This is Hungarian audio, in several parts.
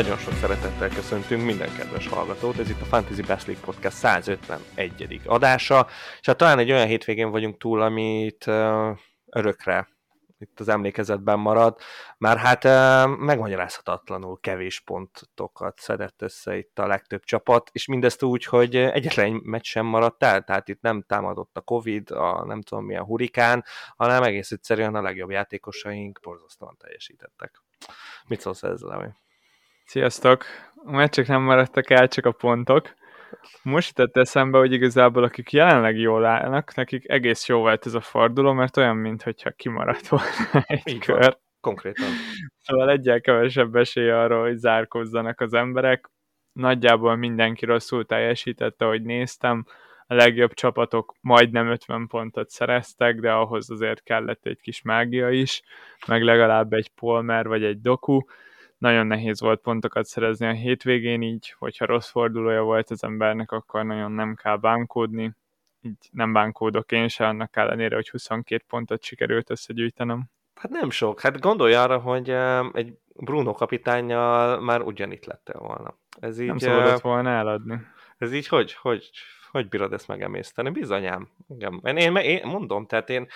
Nagyon sok szeretettel köszöntünk minden kedves hallgatót. Ez itt a Fantasy Best League Podcast 151. adása, és hát talán egy olyan hétvégén vagyunk túl, amit uh, örökre itt az emlékezetben marad, már hát megmagyarázhatatlanul kevés pontokat szedett össze itt a legtöbb csapat, és mindezt úgy, hogy egyetlen egy meccs sem maradt el, tehát itt nem támadott a Covid, a nem tudom milyen hurikán, hanem egész egyszerűen a legjobb játékosaink borzasztóan teljesítettek. Mit szólsz ezzel, vagy? Sziasztok! A meccsek nem maradtak el, csak a pontok. Most jutott eszembe, hogy igazából akik jelenleg jól állnak, nekik egész jó volt ez a forduló, mert olyan, mintha kimaradt volna egy Így kör. Van. Konkrétan. Szóval egyel kevesebb esély arra, hogy zárkozzanak az emberek. Nagyjából mindenki rosszul teljesítette, ahogy néztem. A legjobb csapatok majdnem 50 pontot szereztek, de ahhoz azért kellett egy kis mágia is, meg legalább egy Polmer vagy egy Doku nagyon nehéz volt pontokat szerezni a hétvégén, így, hogyha rossz fordulója volt az embernek, akkor nagyon nem kell bánkódni, így nem bánkódok én se, annak ellenére, hogy 22 pontot sikerült összegyűjtenem. Hát nem sok. Hát gondolj arra, hogy egy Bruno kapitányjal már ugyanitt lettél volna. Ez így, nem szabadott volna eladni. Ez így hogy, hogy, hogy bírod ezt megemészteni? Bizonyám. Igen. Én, én, én mondom, tehát én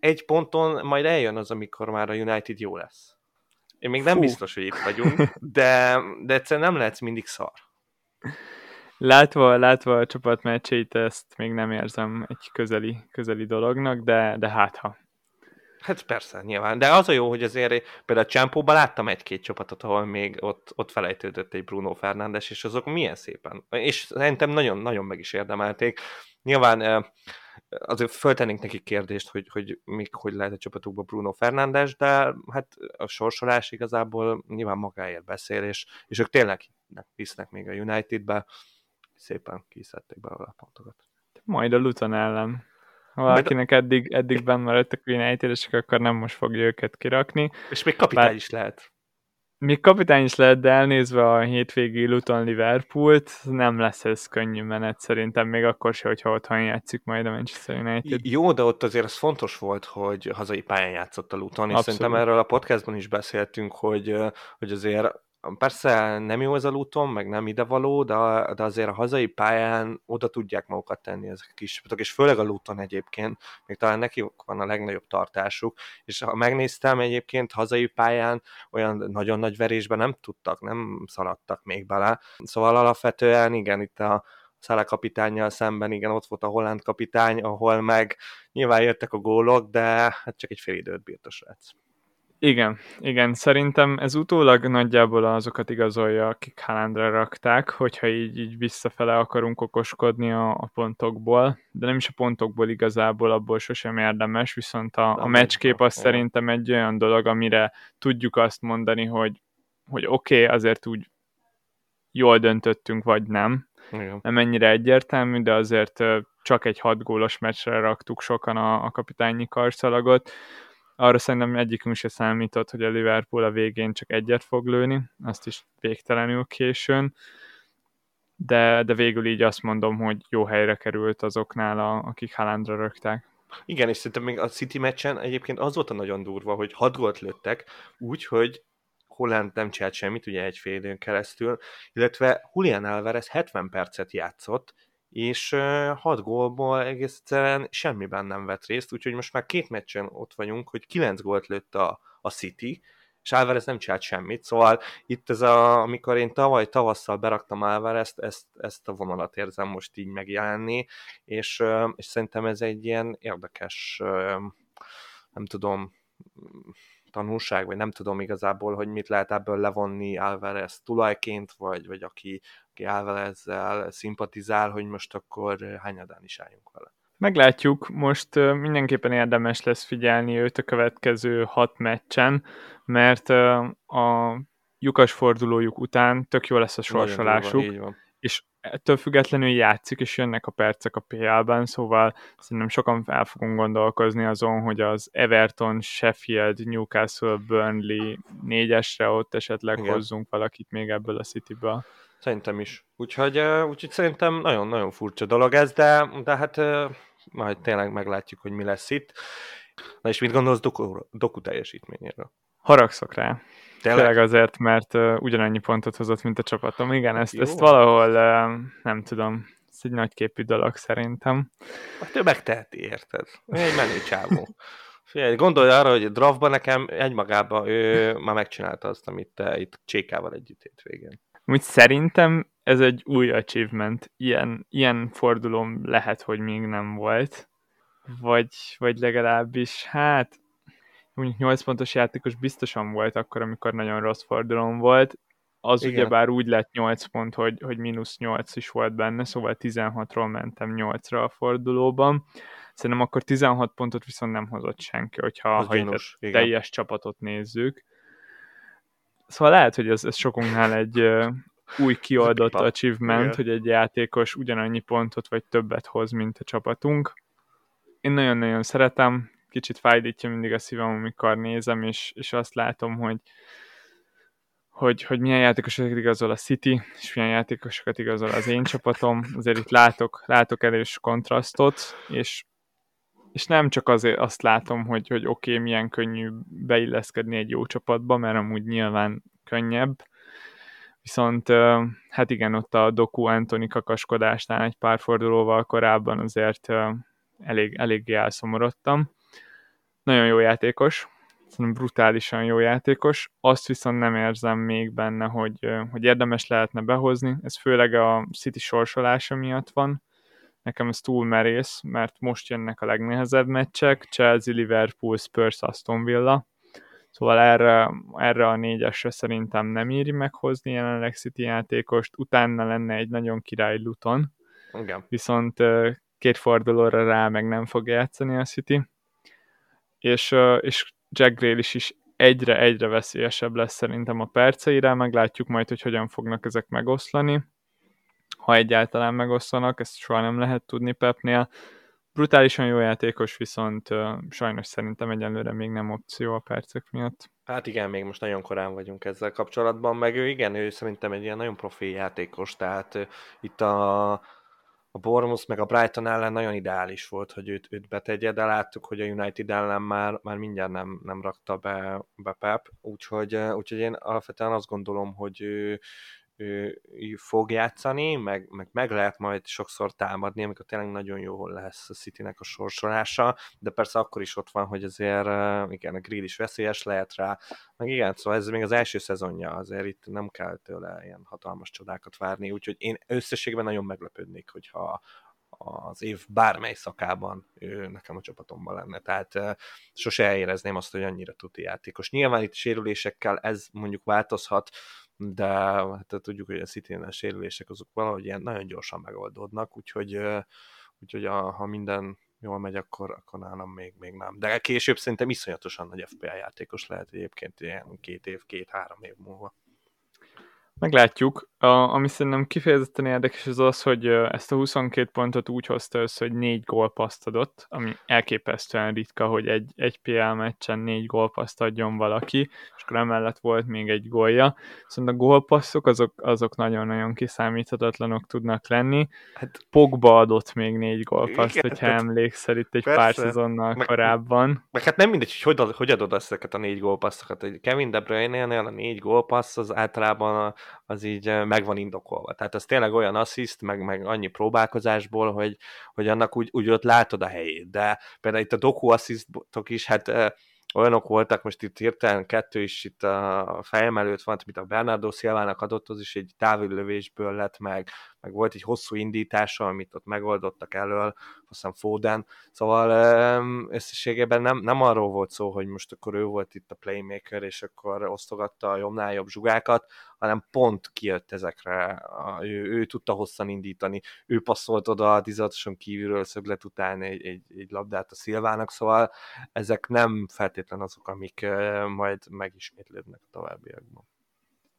egy ponton majd eljön az, amikor már a United jó lesz. Én még Fú. nem biztos, hogy itt vagyunk, de, de egyszerűen nem lehetsz mindig szar. Látva, látva a csapat meccseit, ezt még nem érzem egy közeli, közeli dolognak, de, de hát ha. Hát persze, nyilván. De az a jó, hogy azért például a Csámpóban láttam egy-két csapatot, ahol még ott, ott felejtődött egy Bruno Fernández, és azok milyen szépen. És szerintem nagyon-nagyon meg is érdemelték. Nyilván eh, azért föltennénk neki kérdést, hogy, hogy még hogy lehet a csapatukban Bruno Fernándes, de hát a sorsolás igazából nyilván magáért beszél, és, és ők tényleg hisznek még a Unitedbe, szépen kiszedték be a pontokat. Majd a Luton ellen. Ha valakinek eddig, eddig benn maradtak a united akkor nem most fogja őket kirakni. És még kapitány Bár... is lehet még kapitány is lehet, de elnézve a hétvégi Luton Liverpoolt, nem lesz ez könnyű menet szerintem, még akkor se, hogyha otthon játszik majd a Manchester United. Jó, de ott azért az fontos volt, hogy hazai pályán játszott a Luton, és Abszolút. szerintem erről a podcastban is beszéltünk, hogy, hogy azért Persze nem jó ez a Luton, meg nem idevaló, de, de azért a hazai pályán oda tudják magukat tenni ezek a kis csapatok, és főleg a Luton egyébként, még talán neki van a legnagyobb tartásuk, és ha megnéztem egyébként hazai pályán, olyan nagyon nagy verésben nem tudtak, nem szaladtak még bele. Szóval alapvetően igen, itt a Szele kapitányjal szemben, igen, ott volt a holland kapitány, ahol meg nyilván jöttek a gólok, de hát csak egy fél időt bírt a srác. Igen, igen, szerintem ez utólag nagyjából azokat igazolja, akik Haalandra rakták, hogyha így, így visszafele akarunk okoskodni a, a pontokból, de nem is a pontokból igazából, abból sosem érdemes, viszont a, a meccskép az szerintem egy olyan dolog, amire tudjuk azt mondani, hogy, hogy oké, okay, azért úgy jól döntöttünk, vagy nem. Igen. Nem ennyire egyértelmű, de azért csak egy hat gólos meccsre raktuk sokan a, a kapitányi karszalagot arra szerintem egyikünk se számított, hogy a Liverpool a végén csak egyet fog lőni, azt is végtelenül későn, de, de végül így azt mondom, hogy jó helyre került azoknál, a, akik Haalandra rögták. Igen, és szerintem még a City meccsen egyébként az volt a nagyon durva, hogy hat gólt lőttek, úgy, hogy Holland nem csinált semmit, ugye egy fél időn keresztül, illetve Julian Alvarez 70 percet játszott, és hat gólból egész egyszerűen semmiben nem vett részt, úgyhogy most már két meccsen ott vagyunk, hogy kilenc gólt lőtt a, a City, és Álvarez nem csinált semmit, szóval itt ez a, amikor én tavaly tavasszal beraktam Álvarezt, ezt, ezt a vonalat érzem most így megjelenni, és, és szerintem ez egy ilyen érdekes, nem tudom, tanulság, vagy nem tudom igazából, hogy mit lehet ebből levonni Alvarez tulajként, vagy, vagy aki, aki Alvarezzel szimpatizál, hogy most akkor hányadán is álljunk vele. Meglátjuk, most mindenképpen érdemes lesz figyelni őt a következő hat meccsen, mert a lyukas fordulójuk után tök jó lesz a sorsolásuk, és ettől függetlenül játszik, és jönnek a percek a PL-ben, szóval szerintem sokan fel fogunk gondolkozni azon, hogy az Everton, Sheffield, Newcastle, Burnley négyesre ott esetleg Igen. hozzunk valakit még ebből a City-ből. Szerintem is. Úgyhogy, úgyhogy szerintem nagyon-nagyon furcsa dolog ez, de, de hát majd tényleg meglátjuk, hogy mi lesz itt. Na és mit gondolsz doku, doku teljesítményéről? Haragszok rá. Tényleg? Főleg azért, mert uh, ugyanannyi pontot hozott, mint a csapatom. Igen, ezt, ezt valahol uh, nem tudom, ez egy nagyképű dolog szerintem. Hát ő megteheti, érted? Egy menő csávó. Figyelj, gondolj arra, hogy a draftban nekem egymagában ő már megcsinálta azt, amit te itt Csékával együtt végén. Úgy szerintem ez egy új achievement. Ilyen, ilyen fordulóm lehet, hogy még nem volt. Vagy, vagy legalábbis, hát mondjuk 8 pontos játékos biztosan volt akkor, amikor nagyon rossz fordulón volt. Az Igen. ugyebár úgy lett 8 pont, hogy, hogy mínusz 8 is volt benne, szóval 16-ról mentem 8-ra a fordulóban. Szerintem akkor 16 pontot viszont nem hozott senki, hogyha ha gyanús, a teljes csapatot nézzük. Szóval lehet, hogy ez, ez sokunknál egy uh, új kiadott achievement, Igen. hogy egy játékos ugyanannyi pontot vagy többet hoz, mint a csapatunk. Én nagyon-nagyon szeretem, kicsit fájdítja mindig a szívem, amikor nézem, és, és azt látom, hogy, hogy, hogy milyen játékosokat igazol a City, és milyen játékosokat igazol az én csapatom. Azért itt látok, látok erős kontrasztot, és, és nem csak azért azt látom, hogy, hogy oké, okay, milyen könnyű beilleszkedni egy jó csapatba, mert amúgy nyilván könnyebb, viszont hát igen, ott a Doku Antoni kakaskodásnál egy pár fordulóval korábban azért elég, eléggé elszomorodtam. Nagyon jó játékos, szerintem brutálisan jó játékos, azt viszont nem érzem még benne, hogy, hogy érdemes lehetne behozni, ez főleg a City sorsolása miatt van, nekem ez túl merész, mert most jönnek a legnehezebb meccsek, Chelsea, Liverpool, Spurs, Aston Villa, szóval erre, erre a négyesre szerintem nem éri meghozni jelenleg City játékost, utána lenne egy nagyon király Luton, Igen. viszont két fordulóra rá meg nem fog játszani a City, és, és Jack Grealish is egyre-egyre veszélyesebb lesz szerintem a perceire, meglátjuk majd, hogy hogyan fognak ezek megoszlani, ha egyáltalán megoszlanak, ezt soha nem lehet tudni Pepnél. Brutálisan jó játékos, viszont sajnos szerintem egyelőre még nem opció a percek miatt. Hát igen, még most nagyon korán vagyunk ezzel kapcsolatban, meg ő igen, ő szerintem egy ilyen nagyon profi játékos, tehát itt a a Bournemouth meg a Brighton ellen nagyon ideális volt, hogy őt, őt betegye, de láttuk, hogy a United ellen már, már mindjárt nem, nem rakta be, be Pep, úgyhogy, úgyhogy én alapvetően azt gondolom, hogy ő, ő, ő fog játszani, meg, meg, meg lehet majd sokszor támadni, amikor tényleg nagyon jó lesz a Citynek a sorsolása, de persze akkor is ott van, hogy azért igen, a grill is veszélyes lehet rá, meg igen, szóval ez még az első szezonja, azért itt nem kell tőle ilyen hatalmas csodákat várni, úgyhogy én összességben nagyon meglepődnék, hogyha az év bármely szakában ő nekem a csapatomban lenne. Tehát sose érezném azt, hogy annyira tuti játékos. Nyilván itt sérülésekkel ez mondjuk változhat, de hát tudjuk, hogy a city sérülések azok valahogy ilyen nagyon gyorsan megoldódnak, úgyhogy, úgyhogy a, ha minden jól megy, akkor, akkor nálam még, még nem. De később szerintem iszonyatosan nagy FPL játékos lehet egyébként ilyen két év, két-három év múlva. Meglátjuk. A, ami szerintem kifejezetten érdekes az az, hogy ezt a 22 pontot úgy hozta össze, hogy négy gólpaszt adott, ami elképesztően ritka, hogy egy, egy PL meccsen négy gólpaszt adjon valaki, és akkor emellett volt még egy gólja. Szóval a gólpasszok azok, azok nagyon-nagyon kiszámíthatatlanok tudnak lenni. Hát, Pogba adott még négy gólpaszt, igen, hogyha hát, emlékszel itt egy persze, pár szezonnal meg, korábban. Meg hát nem mindegy, hogy hogy, hogy adod ezeket a négy gólpasszokat. Kevin De Bruyne-nél a négy gólpassz az általában a az így meg van indokolva. Tehát az tényleg olyan assziszt, meg, meg annyi próbálkozásból, hogy, hogy annak úgy, úgy ott látod a helyét. De például itt a doku asszisztok is, hát olyanok voltak, most itt hirtelen kettő is itt a fejem előtt van, mint a Bernardo Szilvának adott, az is egy távüllövésből lett meg, meg volt egy hosszú indítása, amit ott megoldottak elől, aztán Foden, szóval összességében nem, nem arról volt szó, hogy most akkor ő volt itt a playmaker, és akkor osztogatta a jobbnál jobb zsugákat, hanem pont kijött ezekre, ő, ő tudta hosszan indítani, ő passzolt oda a 16 kívülről szöglet után egy, egy, egy labdát a Szilvának, szóval ezek nem feltétlen azok, amik majd megismétlődnek a továbbiakban.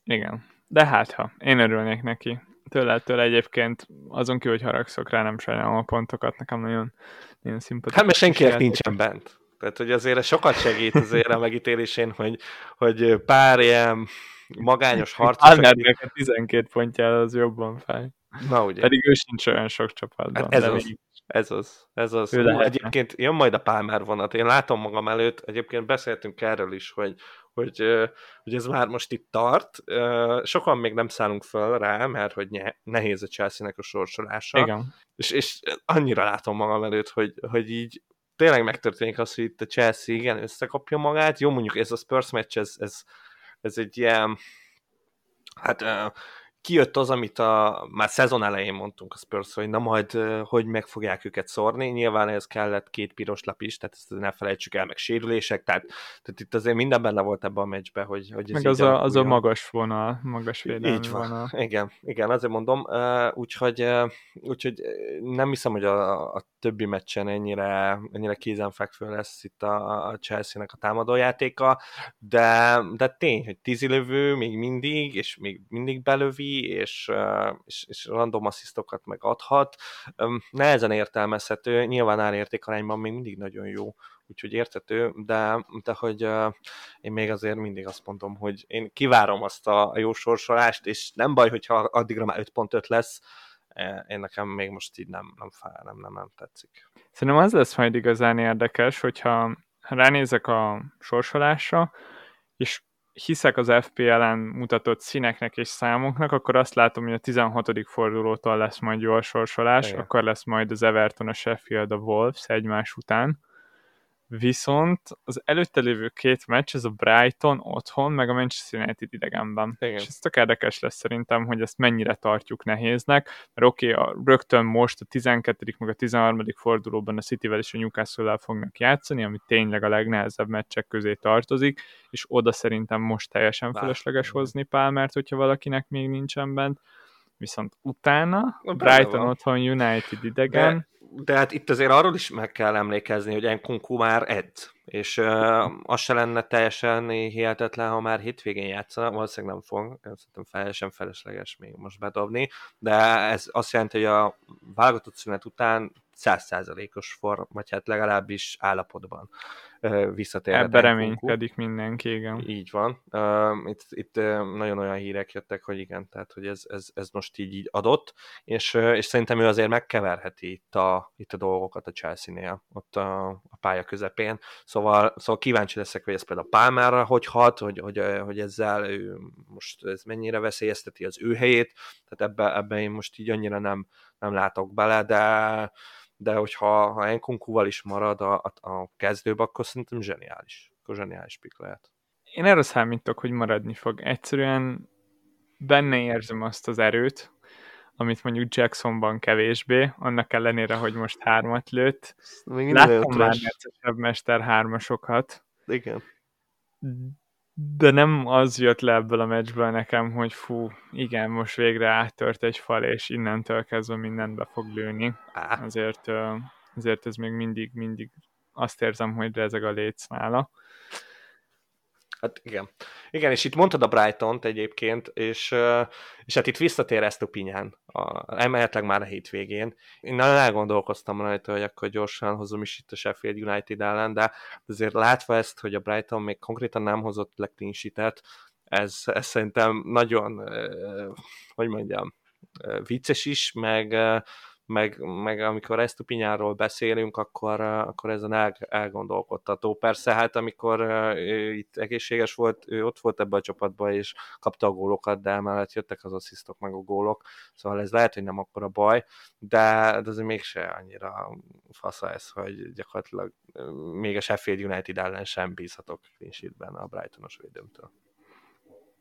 Igen, de hát ha, én örülnék neki tőle, tőle egyébként azon kívül, hogy haragszok rá, nem sajnálom a pontokat, nekem nagyon, nagyon szimpatikus. Hát mert senkinek nincsen bent. Tehát, hogy azért sokat segít azért a megítélésén, hogy, hogy pár ilyen magányos harcos... Alnernek 12 pontjára az jobban fáj. Na ugye. Pedig ő sincs olyan sok csapatban. Hát ez, az, még... ez az. Ez az. Ő Hú, egyébként jön majd a Palmer vonat. Én látom magam előtt, egyébként beszéltünk erről is, hogy, hogy, hogy ez már most itt tart. Sokan még nem szállunk föl rá, mert hogy nehéz a Chelsea-nek a sorsolása. Igen. És, és annyira látom magam előtt, hogy, hogy így tényleg megtörténik az, hogy itt a Chelsea igen összekapja magát. Jó, mondjuk ez a Spurs meccs, ez, ez, ez egy ilyen hát kijött az, amit a, már szezon elején mondtunk a Spurs, hogy na majd, hogy meg fogják őket szórni. Nyilván ez kellett két piros lap is, tehát ezt ne felejtsük el, meg sérülések, tehát, tehát itt azért minden benne volt ebben a meccsben, hogy, hogy ez Meg az a, az a magas vonal, magas védelmi így van. vonal. Igen, igen, azért mondom, úgyhogy, úgyhogy nem hiszem, hogy a, a többi meccsen ennyire, ennyire kézenfekvő lesz itt a, a Chelsea-nek a támadójátéka, de, de tény, hogy tízilövő még mindig, és még mindig belövi, és, és, és random asszisztokat meg adhat. Nehezen értelmezhető, nyilván árértékarányban még mindig nagyon jó, úgyhogy értető, de, de hogy uh, én még azért mindig azt mondom, hogy én kivárom azt a, a jó sorsolást, és nem baj, hogyha addigra már 5.5 lesz, én nekem még most így nem, nem fáj, nem, nem, nem tetszik. Szerintem az lesz majd igazán érdekes, hogyha ránézek a sorsolásra, és hiszek az FPL-en mutatott színeknek és számoknak, akkor azt látom, hogy a 16. fordulótól lesz majd jó a sorsolás, Igen. akkor lesz majd az Everton, a Sheffield, a Wolves egymás után, Viszont az előtte lévő két meccs, ez a Brighton otthon, meg a Manchester United idegenben. Igen. És ez tök érdekes lesz szerintem, hogy ezt mennyire tartjuk nehéznek, mert oké, okay, rögtön most a 12. meg a 13. fordulóban a Cityvel és a Newcastle-el fognak játszani, ami tényleg a legnehezebb meccsek közé tartozik, és oda szerintem most teljesen Bár. felesleges hozni Pálmert, hogyha valakinek még nincsen bent. Viszont utána Brighton otthon, United idegen, De de hát itt azért arról is meg kell emlékezni, hogy Enkunku már edz, és uh, az se lenne teljesen hihetetlen, ha már hétvégén játszana, valószínűleg nem fog, szerintem teljesen felesleges még most bedobni, de ez azt jelenti, hogy a válogatott szünet után százszázalékos form, vagy hát legalábbis állapotban visszatérhet. Ebben reménykedik mindenki, igen. Így van. Itt, itt nagyon olyan hírek jöttek, hogy igen, tehát hogy ez, ez, ez most így, így adott, és, és szerintem ő azért megkeverheti itt a, itt a dolgokat a Chelsea-nél, ott a, a pálya közepén. Szóval, szóval kíváncsi leszek, hogy ez például a Pálmára hogy hat, hogy, hogy, hogy ezzel ő most ez mennyire veszélyezteti az ő helyét, tehát ebbe, ebbe én most így annyira nem, nem látok bele, de de hogyha ha Enkunkuval is marad a, a, a kezdőbe, akkor szerintem zseniális. Akkor zseniális pik lehet. Én erre számítok, hogy maradni fog. Egyszerűen benne érzem azt az erőt, amit mondjuk Jacksonban kevésbé, annak ellenére, hogy most hármat lőtt. Még Láttam már neccesebb mester hármasokat. Igen de nem az jött le ebből a meccsből nekem, hogy fú, igen, most végre áttört egy fal, és innentől kezdve mindent be fog lőni. Azért, azért ez még mindig, mindig azt érzem, hogy rezeg a léc nála. Hát igen. Igen, és itt mondtad a Brighton-t egyébként, és, és hát itt visszatér ezt Pinyán, a, emelhetleg már a hétvégén. Én nagyon elgondolkoztam rajta, hogy akkor gyorsan hozom is itt a Sheffield United ellen, de azért látva ezt, hogy a Brighton még konkrétan nem hozott le ez, ez szerintem nagyon, hogy mondjam, vicces is, meg, meg, meg amikor ezt Pinyáról beszélünk, akkor, akkor ezen el, elgondolkodtató. Persze, hát amikor ő itt egészséges volt, ő ott volt ebbe a csapatba, és kapta a gólokat, de emellett jöttek az asszisztok meg a gólok, szóval ez lehet, hogy nem a baj, de, de azért mégse annyira fasza ez, hogy gyakorlatilag még a Sheffield United ellen sem bízhatok clean a Brightonos védőmtől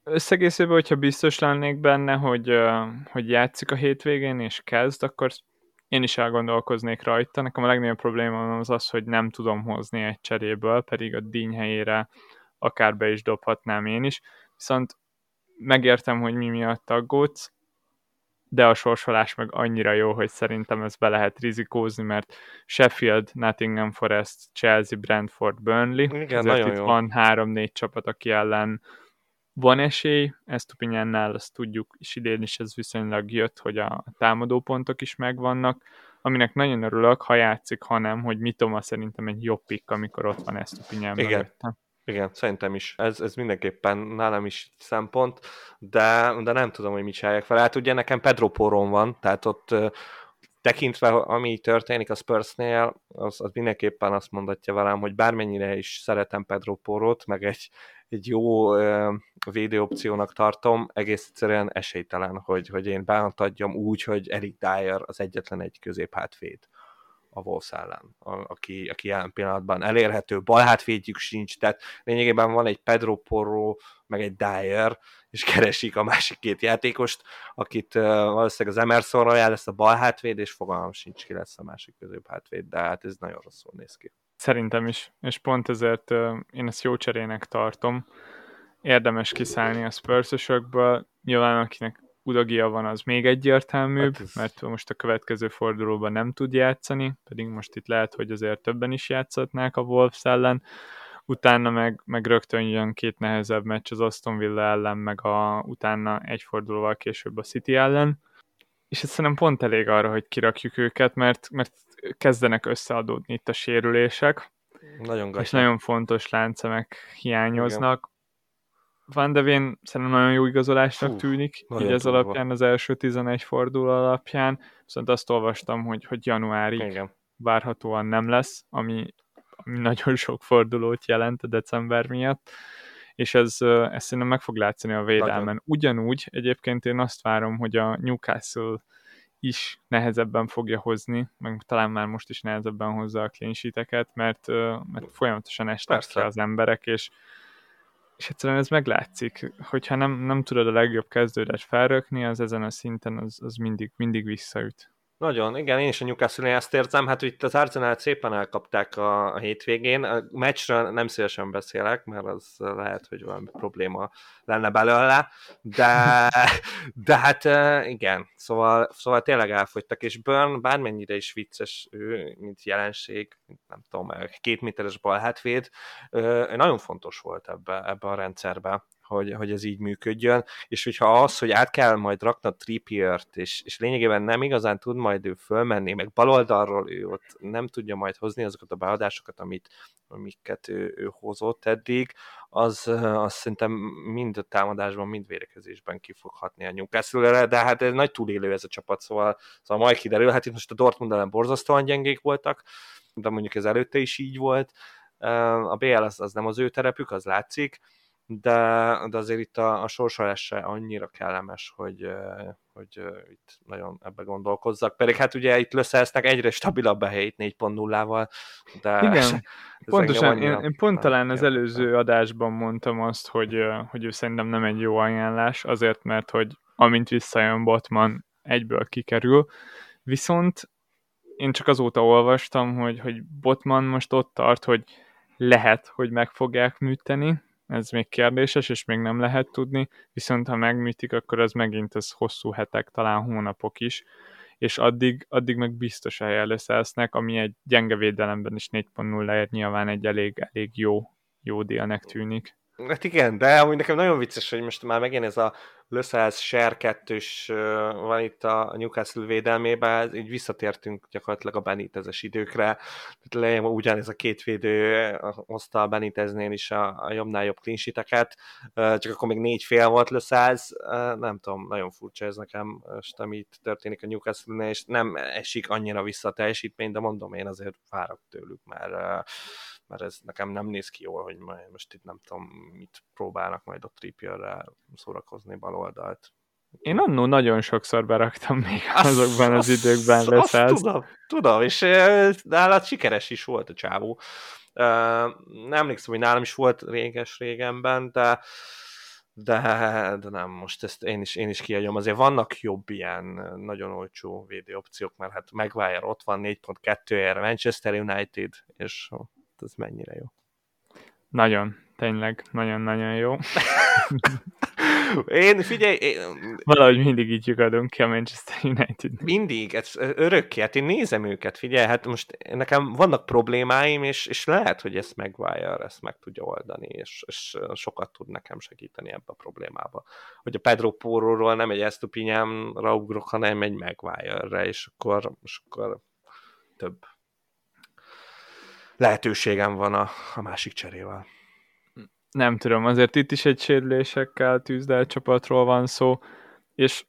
összegészében, hogyha biztos lennék benne, hogy, hogy játszik a hétvégén és kezd, akkor én is elgondolkoznék rajta. Nekem a legnagyobb probléma az az, hogy nem tudom hozni egy cseréből, pedig a díny helyére akár be is dobhatnám én is. Viszont megértem, hogy mi miatt aggódsz, de a sorsolás meg annyira jó, hogy szerintem ezt be lehet rizikózni, mert Sheffield, Nottingham Forest, Chelsea, Brentford, Burnley. Igen, nagyon itt jó. van három-négy csapat, aki ellen van esély, ezt Tupinyánnál azt tudjuk, és idén is ez viszonylag jött, hogy a támadópontok is megvannak, aminek nagyon örülök, ha játszik, hanem, hogy Mitoma szerintem egy jobb pick, amikor ott van ezt Igen. Mögöttem. Igen, szerintem is. Ez, ez mindenképpen nálam is szempont, de, de nem tudom, hogy mit csinálják fel. Hát ugye nekem Pedro Poron van, tehát ott tekintve, ami történik a Spursnél, az, az mindenképpen azt mondatja velem, hogy bármennyire is szeretem Pedro Porot, meg egy, egy jó védőopciónak tartom, egész egyszerűen esélytelen, hogy, hogy én bántadjam úgy, hogy Eric Dyer az egyetlen egy középhátvéd a Wolves ellen, a, aki, aki jelen pillanatban elérhető, balhátvédjük sincs, tehát lényegében van egy Pedro Porro, meg egy Dyer, és keresik a másik két játékost, akit uh, valószínűleg az Emerson Royal lesz a bal hátvéd, és fogalmam sincs ki lesz a másik hátvéd, de hát ez nagyon rosszul néz ki. Szerintem is, és pont ezért én ezt jó cserének tartom. Érdemes kiszállni a spurs nyilván akinek Udagia van, az még egyértelműbb, hát ez... mert most a következő fordulóban nem tud játszani, pedig most itt lehet, hogy azért többen is játszhatnák a Wolves ellen. Utána meg, meg rögtön jön két nehezebb meccs az Aston Villa ellen, meg a, utána egy fordulóval később a City ellen, és ez szerintem pont elég arra, hogy kirakjuk őket, mert, mert kezdenek összeadódni itt a sérülések, nagyon és nagyon fontos láncemek hiányoznak. Igen. Van de Ven szerintem nagyon jó igazolásnak Fú, tűnik, így ez alapján, az első 11 forduló alapján, viszont azt olvastam, hogy, hogy januárig Igen. várhatóan nem lesz, ami ami nagyon sok fordulót jelent a december miatt, és ez, ez szerintem meg fog látszani a védelmen. Nagyon. Ugyanúgy egyébként én azt várom, hogy a Newcastle is nehezebben fogja hozni, meg talán már most is nehezebben hozza a clean mert, mert folyamatosan estek ki az emberek, és, és egyszerűen ez meglátszik, hogyha nem, nem tudod a legjobb kezdődet felrökni, az ezen a szinten az, az mindig, mindig visszaüt. Nagyon, igen, én is a newcastle ezt érzem, hát itt az arsenal szépen elkapták a, a hétvégén, a meccsről nem szívesen beszélek, mert az lehet, hogy valami probléma lenne belőle, de, de hát igen, szóval, szóval tényleg elfogytak, és Burn bármennyire is vicces ő, mint jelenség, nem tudom, két méteres balhátvéd, nagyon fontos volt ebbe, ebbe a rendszerbe hogy, hogy ez így működjön, és hogyha az, hogy át kell majd rakni a Trippiert, és, és lényegében nem igazán tud majd ő fölmenni, meg baloldalról ő ott nem tudja majd hozni azokat a beadásokat, amit, amiket ő, ő hozott eddig, az, az szerintem mind a támadásban, mind védekezésben ki fog hatni a newcastle de hát ez nagy túlélő ez a csapat, szóval, szóval majd kiderül, hát itt most a Dortmund ellen borzasztóan gyengék voltak, de mondjuk ez előtte is így volt, a BL az, az nem az ő terepük, az látszik, de, de azért itt a, a sorsolás se annyira kellemes, hogy, hogy itt nagyon ebbe gondolkozzak. Pedig hát ugye itt lösszereznek egyre stabilabb a helyét 4.0-val, de Igen, pontosan, én, én pont talán az előző adásban mondtam azt, hogy, hogy ő szerintem nem egy jó ajánlás, azért, mert hogy amint visszajön Botman, egyből kikerül, viszont én csak azóta olvastam, hogy, hogy Botman most ott tart, hogy lehet, hogy meg fogják műteni, ez még kérdéses, és még nem lehet tudni, viszont ha megműtik, akkor az megint az hosszú hetek, talán hónapok is, és addig, addig meg biztos helyen lesznek, ami egy gyenge védelemben is 4.0-ért nyilván egy elég, elég jó, jó délnek tűnik. Hát igen, de amúgy nekem nagyon vicces, hogy most már megint ez a Lösszáz Ser 2 van itt a Newcastle védelmében, így visszatértünk gyakorlatilag a Benitezes időkre. Tehát ugyanez a két védő hozta a Beniteznél is a, a jobbnál jobb klinsiteket, csak akkor még négy fél volt Lösszáz, nem tudom, nagyon furcsa ez nekem most, ami itt történik a Newcastle-nél, és nem esik annyira vissza a teljesítmény, de mondom, én azért várok tőlük, mert mert ez nekem nem néz ki jól, hogy most itt nem tudom, mit próbálnak majd a Trippierrel szórakozni baloldalt. Én annó nagyon sokszor beraktam még azokban az időkben lesz azt, tudom, tudom, és nálad sikeres is volt a csávó. Nem emlékszem, hogy nálam is volt réges-régenben, de de, de nem, most ezt én is, én is kiadjam. Azért vannak jobb ilyen nagyon olcsó védőopciók, mert hát Maguire ott van 4.2-ére Manchester United, és ez mennyire jó. Nagyon, tényleg, nagyon-nagyon jó. én, figyelj... Én, Valahogy mindig így lyukadunk ki a Manchester United. Mindig, ez örökké, hát én nézem őket, figyelj, hát most nekem vannak problémáim, és, és lehet, hogy ezt Maguire ezt meg tudja oldani, és, és sokat tud nekem segíteni ebbe a problémába. Hogy a Pedro Porroról nem egy Estupinyámra ugrok, hanem egy Maguire-re, és akkor, és akkor több lehetőségem van a, a másik cserével. Nem tudom, azért itt is egy sérülésekkel tűzdelt csapatról van szó, és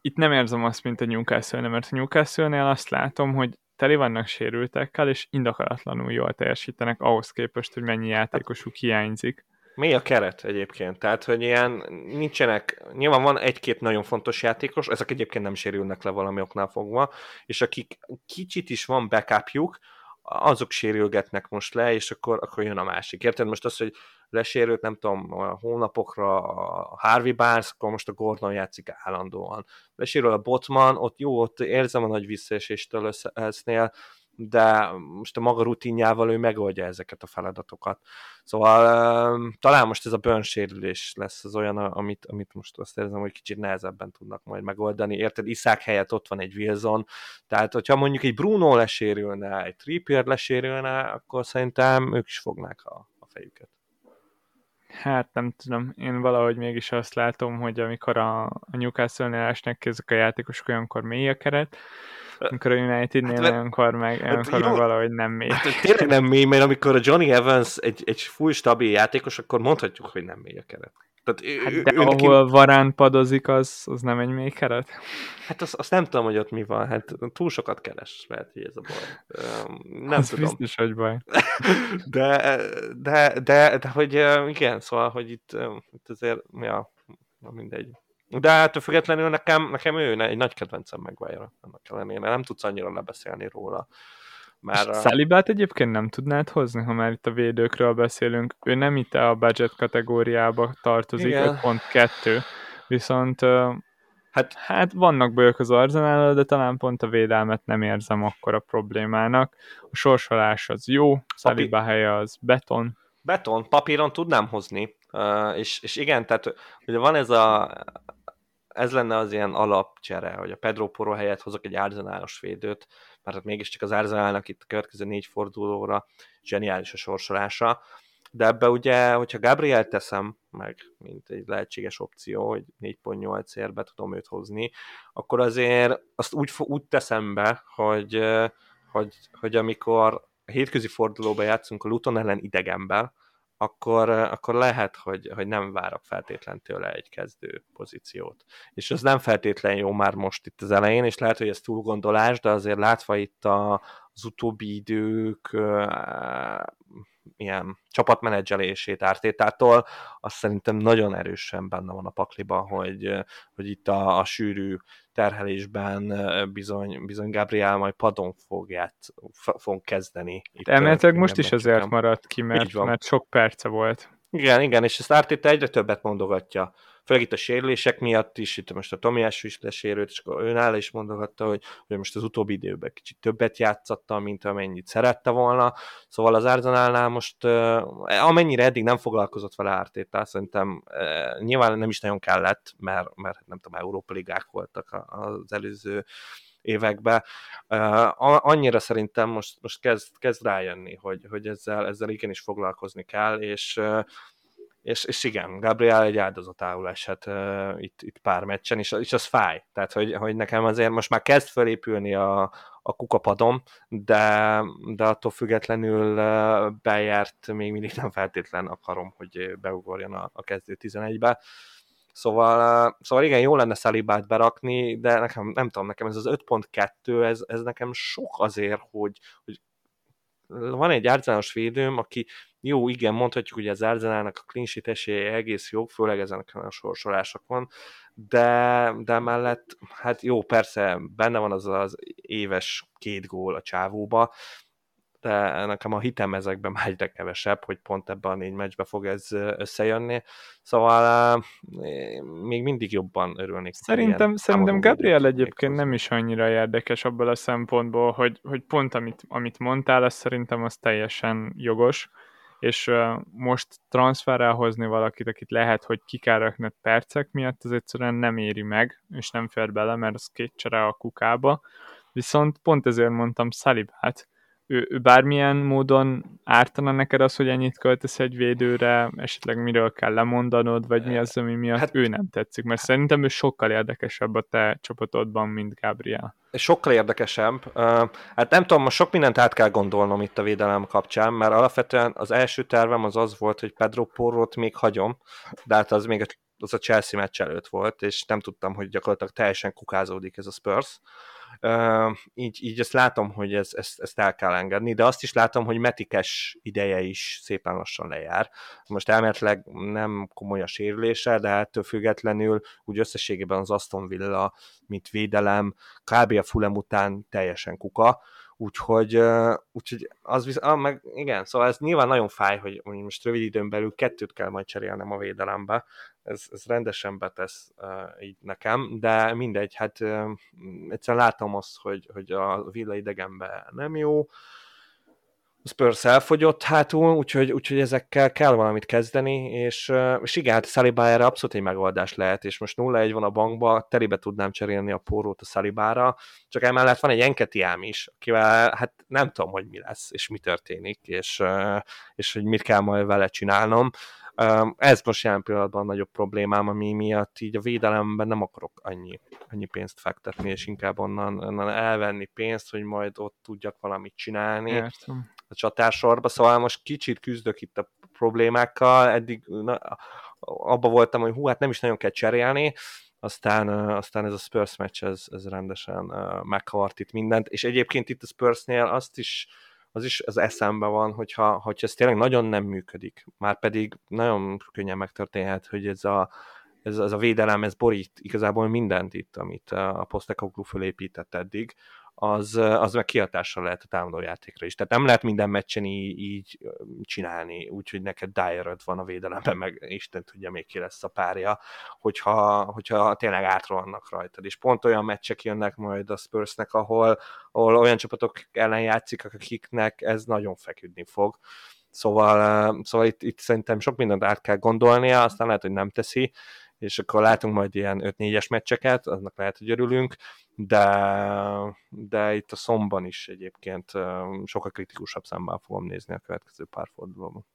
itt nem érzem azt, mint a newcastle mert a Newcastle-nél azt látom, hogy teli vannak sérültekkel, és indokolatlanul jól teljesítenek ahhoz képest, hogy mennyi játékosuk hiányzik. Mi a keret egyébként? Tehát, hogy ilyen nincsenek, nyilván van egy-két nagyon fontos játékos, ezek egyébként nem sérülnek le valami oknál fogva, és akik kicsit is van backupjuk, azok sérülgetnek most le, és akkor, akkor jön a másik. Érted? Most az, hogy lesérült, nem tudom, a hónapokra a Harvey Barnes, akkor most a Gordon játszik állandóan. Lesérül a Botman, ott jó, ott érzem a nagy visszaeséstől össznél, de most a maga rutinjával ő megoldja ezeket a feladatokat. Szóval talán most ez a burn sérülés lesz az olyan, amit, amit most azt érzem, hogy kicsit nehezebben tudnak majd megoldani. Érted, Iszák helyett ott van egy Wilson, tehát hogyha mondjuk egy Bruno lesérülne, egy Trippier lesérülne, akkor szerintem ők is fognák a, a fejüket. Hát nem tudom, én valahogy mégis azt látom, hogy amikor a, a Newcastle-nél ezek a játékosok, olyankor mély a keret, amikor a United-nél hát, olyankor meg, hát, olyankor meg valahogy nem mély. Hát, tényleg nem mély, mert amikor a Johnny Evans egy, egy full stabil játékos, akkor mondhatjuk, hogy nem mély a keret. Tehát hát de ő, ahol neki... varán padozik, az, az nem egy mély keret? Hát azt, azt nem tudom, hogy ott mi van. Hát túl sokat keres, mert hogy ez a baj. Nem az tudom. biztos, hogy baj. De, de, de, de, hogy igen, szóval, hogy itt, itt azért, ja, mindegy. De hát függetlenül nekem, nekem ő egy nagy kedvencem Maguire, annak ellenére. Nem tudsz annyira lebeszélni róla. Már a... Szalibát egyébként nem tudnád hozni, ha már itt a védőkről beszélünk. Ő nem itt a budget kategóriába tartozik, 5.2, viszont hát, hát vannak bajok az arzenál, de talán pont a védelmet nem érzem akkor a problémának. A sorsolás az jó, Szaliba helye az beton. Beton, papíron tudnám hozni, uh, és, és igen, tehát ugye van ez a ez lenne az ilyen alapcsere, hogy a Pedro Poro helyett hozok egy árzenálos védőt, mert hát mégiscsak az Arsenalnak itt a következő négy fordulóra zseniális a sorsolása, de ebbe ugye, hogyha Gabriel teszem meg, mint egy lehetséges opció, hogy 4.8 ért be tudom őt hozni, akkor azért azt úgy, úgy teszem be, hogy, hogy, hogy amikor a hétközi fordulóba játszunk a Luton ellen idegenben, akkor, akkor lehet, hogy, hogy nem várok feltétlen tőle egy kezdő pozíciót. És ez nem feltétlen jó már most itt az elején, és lehet, hogy ez túlgondolás, de azért látva itt a, az utóbbi idők uh, ilyen csapatmenedzselését Ártétától, azt szerintem nagyon erősen benne van a pakliban, hogy, hogy itt a, a sűrű terhelésben bizony, bizony Gabriel majd padon fog, játsz, fog kezdeni. Itt Elméletileg most is azért maradt ki, mert, mert sok perce volt. Igen, igen, és ezt Ártéta egyre többet mondogatja. Főleg itt a sérülések miatt is, itt most a Tomiás is lesérült, és akkor önálló is mondogatta, hogy, hogy most az utóbbi időben kicsit többet játszatta, mint amennyit szerette volna, szóval az Arzenálnál most amennyire eddig nem foglalkozott vele Ártétál, szerintem nyilván nem is nagyon kellett, mert, mert nem tudom, Európa ligák voltak az előző években. Uh, annyira szerintem most, most kezd, kezd rájönni, hogy, hogy ezzel, ezzel igenis foglalkozni kell, és és, és igen, Gabriel egy áldozatául esett uh, itt, itt pár meccsen, és, és az fáj. Tehát, hogy, hogy nekem azért most már kezd felépülni a, a kukapadom, de, de attól függetlenül uh, bejárt még mindig nem feltétlen akarom, hogy beugorjon a, a kezdő 11-be. Szóval, uh, szóval igen, jó lenne Szalibát berakni, de nekem, nem tudom, nekem ez az 5.2, ez, ez nekem sok azért, hogy, hogy van egy árzános védőm, aki jó, igen, mondhatjuk, hogy az Arsenalnak a clean esélye egész jó, főleg ezen a sorsolásokon, de, de mellett, hát jó, persze benne van az az éves két gól a csávóba, de nekem a hitem ezekben már egyre kevesebb, hogy pont ebben a négy meccsbe fog ez összejönni. Szóval még mindig jobban örülnék. Szerintem, szerintem Gabriel egyébként nem is annyira érdekes abból a szempontból, hogy, hogy pont amit, amit mondtál, az szerintem az teljesen jogos, és most transferrel hozni valakit, akit lehet, hogy ki kell raknod percek miatt, az egyszerűen nem éri meg, és nem fér bele, mert az két csere a kukába. Viszont pont ezért mondtam Salibát, ő, ő bármilyen módon ártana neked az, hogy ennyit költesz egy védőre, esetleg miről kell lemondanod, vagy mi az, ami miatt hát, ő nem tetszik, mert szerintem ő sokkal érdekesebb a te csapatodban, mint Gabriel. Sokkal érdekesebb. Hát nem tudom, most sok mindent át kell gondolnom itt a védelem kapcsán, mert alapvetően az első tervem az az volt, hogy Pedro Porrót még hagyom, de hát az még az a Chelsea meccs előtt volt, és nem tudtam, hogy gyakorlatilag teljesen kukázódik ez a Spurs. Uh, így, így ezt látom, hogy ez, ezt, ezt el kell engedni, de azt is látom, hogy Metikes ideje is szépen lassan lejár. Most elméletileg nem komoly a sérülése, de ettől függetlenül úgy összességében az Aston Villa, mint védelem, kb. a Fulem után teljesen kuka, úgyhogy, úgyhogy az visz, ah, meg igen, szóval ez nyilván nagyon fáj, hogy most rövid időn belül kettőt kell majd cserélnem a védelembe, ez, ez rendesen betesz uh, így nekem, de mindegy, hát uh, egyszerűen látom azt, hogy, hogy a villa idegenben nem jó, Spurs elfogyott hátul, úgyhogy, úgyhogy ezekkel kell valamit kezdeni, és, és igen, hát Saliba erre abszolút egy megoldás lehet, és most 0-1 van a bankba, telibe tudnám cserélni a pórót a Salibára, csak emellett van egy Enketiám is, akivel hát nem tudom, hogy mi lesz, és mi történik, és, és hogy mit kell majd vele csinálnom. Ez most jelen pillanatban a nagyobb problémám, ami miatt így a védelemben nem akarok annyi, annyi pénzt fektetni, és inkább onnan, onnan elvenni pénzt, hogy majd ott tudjak valamit csinálni. Értem a csatársorba, szóval most kicsit küzdök itt a problémákkal, eddig na, abba voltam, hogy hú, hát nem is nagyon kell cserélni, aztán, aztán ez a Spurs meccs, ez, ez rendesen meghavart itt mindent, és egyébként itt a Spursnél azt is, az is az eszembe van, hogyha, hogyha ez tényleg nagyon nem működik, már pedig nagyon könnyen megtörténhet, hogy ez a, ez, ez a védelem, ez borít igazából mindent itt, amit a Postecoglou fölépített eddig, az, az meg kihatással lehet a támadó játékra is. Tehát nem lehet minden meccsen így, így csinálni, úgyhogy neked dyer van a védelemben, meg Isten tudja még ki lesz a párja, hogyha, hogyha tényleg átrohannak rajtad. És pont olyan meccsek jönnek majd a Spursnek, ahol, ahol olyan csapatok ellen játszik, akiknek ez nagyon feküdni fog. Szóval, szóval itt, itt szerintem sok mindent át kell gondolnia, aztán lehet, hogy nem teszi, és akkor látunk majd ilyen 5-4-es meccseket, aznak lehet, hogy örülünk, de, de itt a szomban is egyébként sokkal kritikusabb szemben fogom nézni a következő pár fordulóban.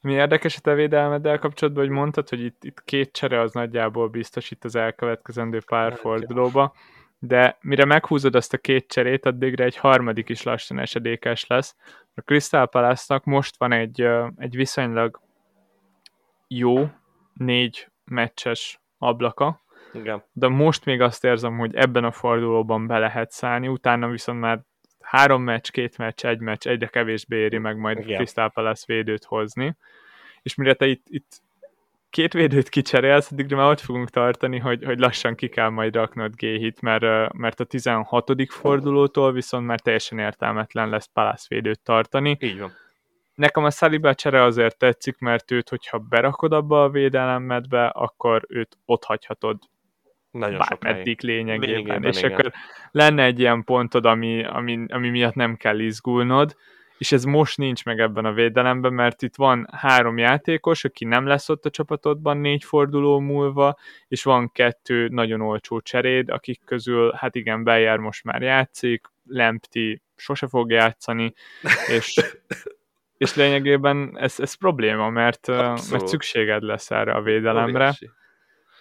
Mi érdekes a te védelmeddel kapcsolatban, hogy mondtad, hogy itt, itt két csere az nagyjából biztos itt az elkövetkezendő pár hát, fordulóba, de mire meghúzod azt a két cserét, addigra egy harmadik is lassan esedékes lesz. A Crystal palace most van egy, egy viszonylag jó négy meccses ablaka, Igen. de most még azt érzem, hogy ebben a fordulóban be lehet szállni, utána viszont már három meccs, két meccs, egy meccs, egyre kevésbé éri meg majd Igen. Crystal Palace védőt hozni, és mire te itt, itt két védőt kicserélsz, addigra már ott fogunk tartani, hogy, hogy lassan ki kell majd raknod G-hit, mert, mert a 16. fordulótól viszont már teljesen értelmetlen lesz Palace védőt tartani. Így van Nekem a Saliba csere azért tetszik, mert őt, hogyha berakod abba a védelemedbe, akkor őt ott hagyhatod nagyon bármeddig lényegében, lényegében, és igen. akkor lenne egy ilyen pontod, ami, ami, ami miatt nem kell izgulnod, és ez most nincs meg ebben a védelemben, mert itt van három játékos, aki nem lesz ott a csapatodban négy forduló múlva, és van kettő nagyon olcsó cseréd, akik közül, hát igen, Beyer most már játszik, Lempti sose fog játszani, és és lényegében ez, ez probléma, mert, mert szükséged lesz erre a védelemre. Óriási.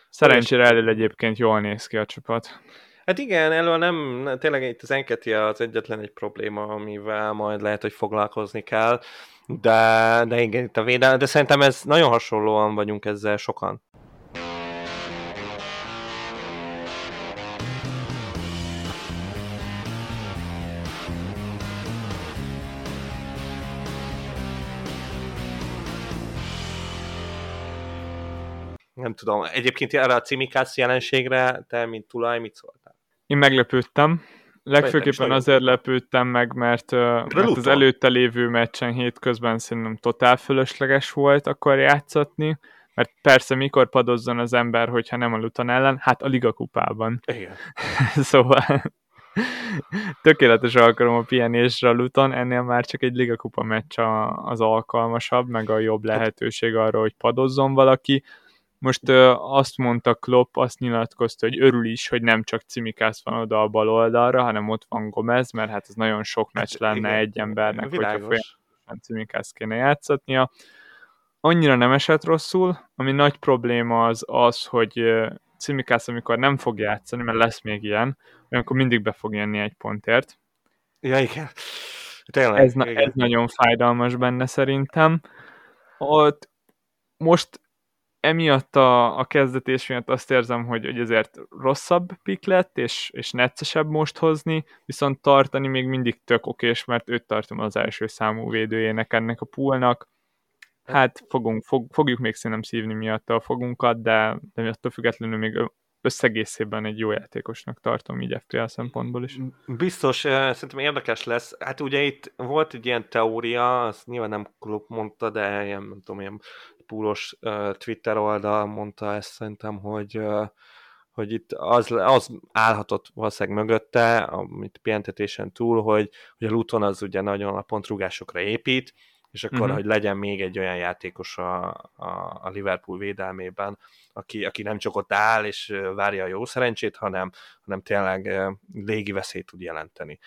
Szerencsére elő egyébként jól néz ki a csapat. Hát igen, elő nem, tényleg itt az Enketia az egyetlen egy probléma, amivel majd lehet, hogy foglalkozni kell, de, de igen, itt a védelem, de szerintem ez nagyon hasonlóan vagyunk ezzel sokan. Nem tudom. Egyébként erre a cimikász jelenségre te, mint tulaj, mit szóltál? Én meglepődtem. Legfőképpen azért lepődtem meg, mert, mert az előtte lévő meccsen hétközben szerintem totál fölösleges volt akkor játszatni, mert persze mikor padozzon az ember, hogyha nem a Luton ellen? Hát a Liga kupában. Igen. szóval tökéletes alkalom a pihenésre a Luton, ennél már csak egy Liga kupa meccs az alkalmasabb, meg a jobb lehetőség arra, hogy padozzon valaki. Most azt mondta Klopp, azt nyilatkozta, hogy örül is, hogy nem csak Cimikász van oda a bal oldalra, hanem ott van Gomez, mert hát ez nagyon sok meccs hát, lenne igen, egy embernek, világos. hogyha folyamatosan Cimikász kéne játszatnia. Annyira nem esett rosszul, ami nagy probléma az az, hogy Cimikász, amikor nem fog játszani, mert lesz még ilyen, akkor mindig be fog jönni egy pontért. Ja, igen. Tényleg, ez, igen. ez nagyon fájdalmas benne szerintem. Ott most emiatt a, a kezdetés miatt azt érzem, hogy, hogy ezért rosszabb pick lett, és, és neccesebb most hozni, viszont tartani még mindig tök okés, mert őt tartom az első számú védőjének ennek a poolnak. Hát fogunk, fog, fogjuk még szerintem szívni miatt a fogunkat, de, de attól függetlenül még összegészében egy jó játékosnak tartom így FPL szempontból is. Biztos, szerintem érdekes lesz. Hát ugye itt volt egy ilyen teória, azt nyilván nem klub mondta, de ilyen, nem tudom, ilyen púlos Twitter oldal mondta ezt szerintem, hogy hogy itt az, az állhatott valószínűleg mögötte, amit pihentetésen túl, hogy, hogy a Luton az ugye nagyon a pontrugásokra épít, és akkor, uh-huh. hogy legyen még egy olyan játékos a, a, a Liverpool védelmében, aki, aki nem csak ott áll és várja a jó szerencsét, hanem, hanem tényleg légi veszélyt tud jelenteni.